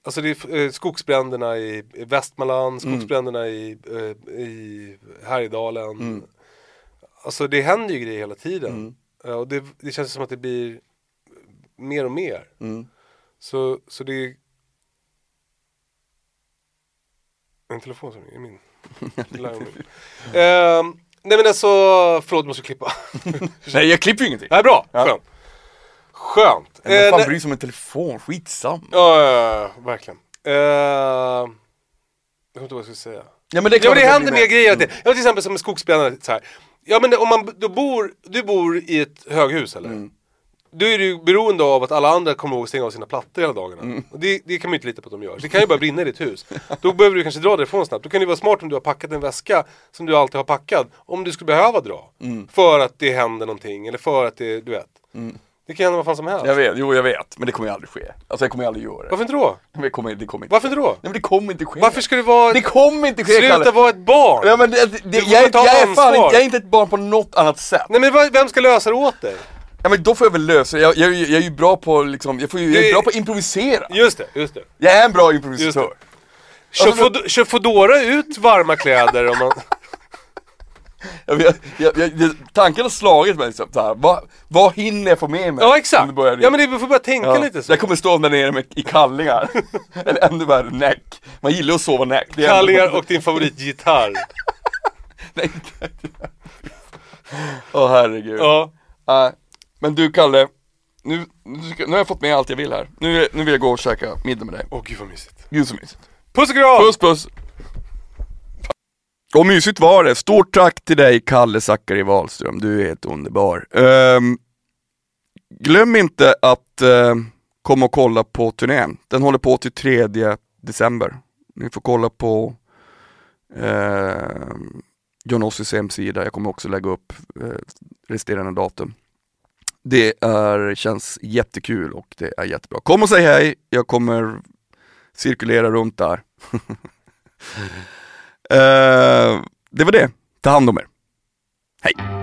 B: Alltså det är eh, skogsbränderna i, i Västmanland, skogsbränderna i, eh, i Härjedalen. Alltså det händer ju grejer hela tiden. Ja, och det, det känns som att det blir mer och mer. Så, så det är En telefon som ringer, min. [laughs] Ehm, nej men alltså, förlåt måste klippa. [laughs]
A: Nej jag klipper ju ingenting.
B: Nej bra,
A: Ja.
B: skönt. Skönt.
A: Men
B: Eh,
A: fan bryr sig om en telefon? Skitsamma.
B: Ja, ja, ja, verkligen. Uh, jag kommer inte vad jag skulle säga.
A: Ja men det är
B: Ja men det händer mer grejer. Mm. Ja till exempel som med skogsbränderna. Så här. Ja men om man då bor, du bor i ett höghus eller? Då är du beroende av att alla andra kommer ihåg att stänga av sina plattor hela dagarna. Och det, det kan man ju inte lita på att de gör. Det kan ju bara brinna i ditt hus. Då behöver du kanske dra därifrån snabbt. Då kan det vara smart om du har packat en väska som du alltid har packad. Om du skulle behöva dra. För att det händer någonting. Eller för att det, du vet. Det kan hända vad fan som helst.
A: Jag vet, jo jag vet, men det kommer ju aldrig ske. Alltså jag kommer ju aldrig göra det.
B: Varför inte då?
A: Men det kommer, det kommer inte
B: Varför inte då?
A: Nej men det kommer inte ske.
B: Varför ska du vara...
A: Det kommer inte ske
B: Sluta
A: Kalle.
B: vara ett barn!
A: Ja men det, det, jag, är-
B: ta
A: jag är fan jag är inte ett barn på något annat sätt.
B: Nej men vem ska lösa det åt dig?
A: Ja men då får jag väl lösa jag, jag, jag är ju bra på liksom, jag, får ju, jag är bra på att improvisera.
B: Just det, just det.
A: Jag är en bra improvisatör.
B: Kör,
A: Alltså,
B: Fod- kör Foodora ut varma kläder om man...
A: Jag, jag, jag, tanken har slagit mig liksom, såhär, vad, vad hinner jag få med mig?
B: Ja exakt! Ja men det, vi får bara tänka
A: Ja,
B: lite så.
A: Jag kommer stå där nere med, i kallingar, [laughs] eller ännu värre näck. Man gillar att sova näck. Ändå-
B: Kallingar och din favoritgitarr. [laughs]
A: Nej, Åh herregud.
B: Ja.
A: Nej, men du Kalle, nu, nu, har jag fått med allt jag vill här. Nu, nu vill jag gå och käka middag med dig.
B: Åh gud vad mysigt.
A: Gud så mysigt.
B: Puss och kram!
A: Puss puss! Och mysigt var det. Stort tack till dig Kalle Zackari Wahlström, du är helt underbar. Um, glöm inte att uh, komma och kolla på turnén. Den håller på till 3 december. Ni får kolla på uh, John Ossis hemsida, jag kommer också lägga upp uh, resterande datum. Det är, känns jättekul och det är jättebra. Kom och säg hej, jag kommer cirkulera runt där. [laughs] Eh, det var det. Ta hand om er. Hej!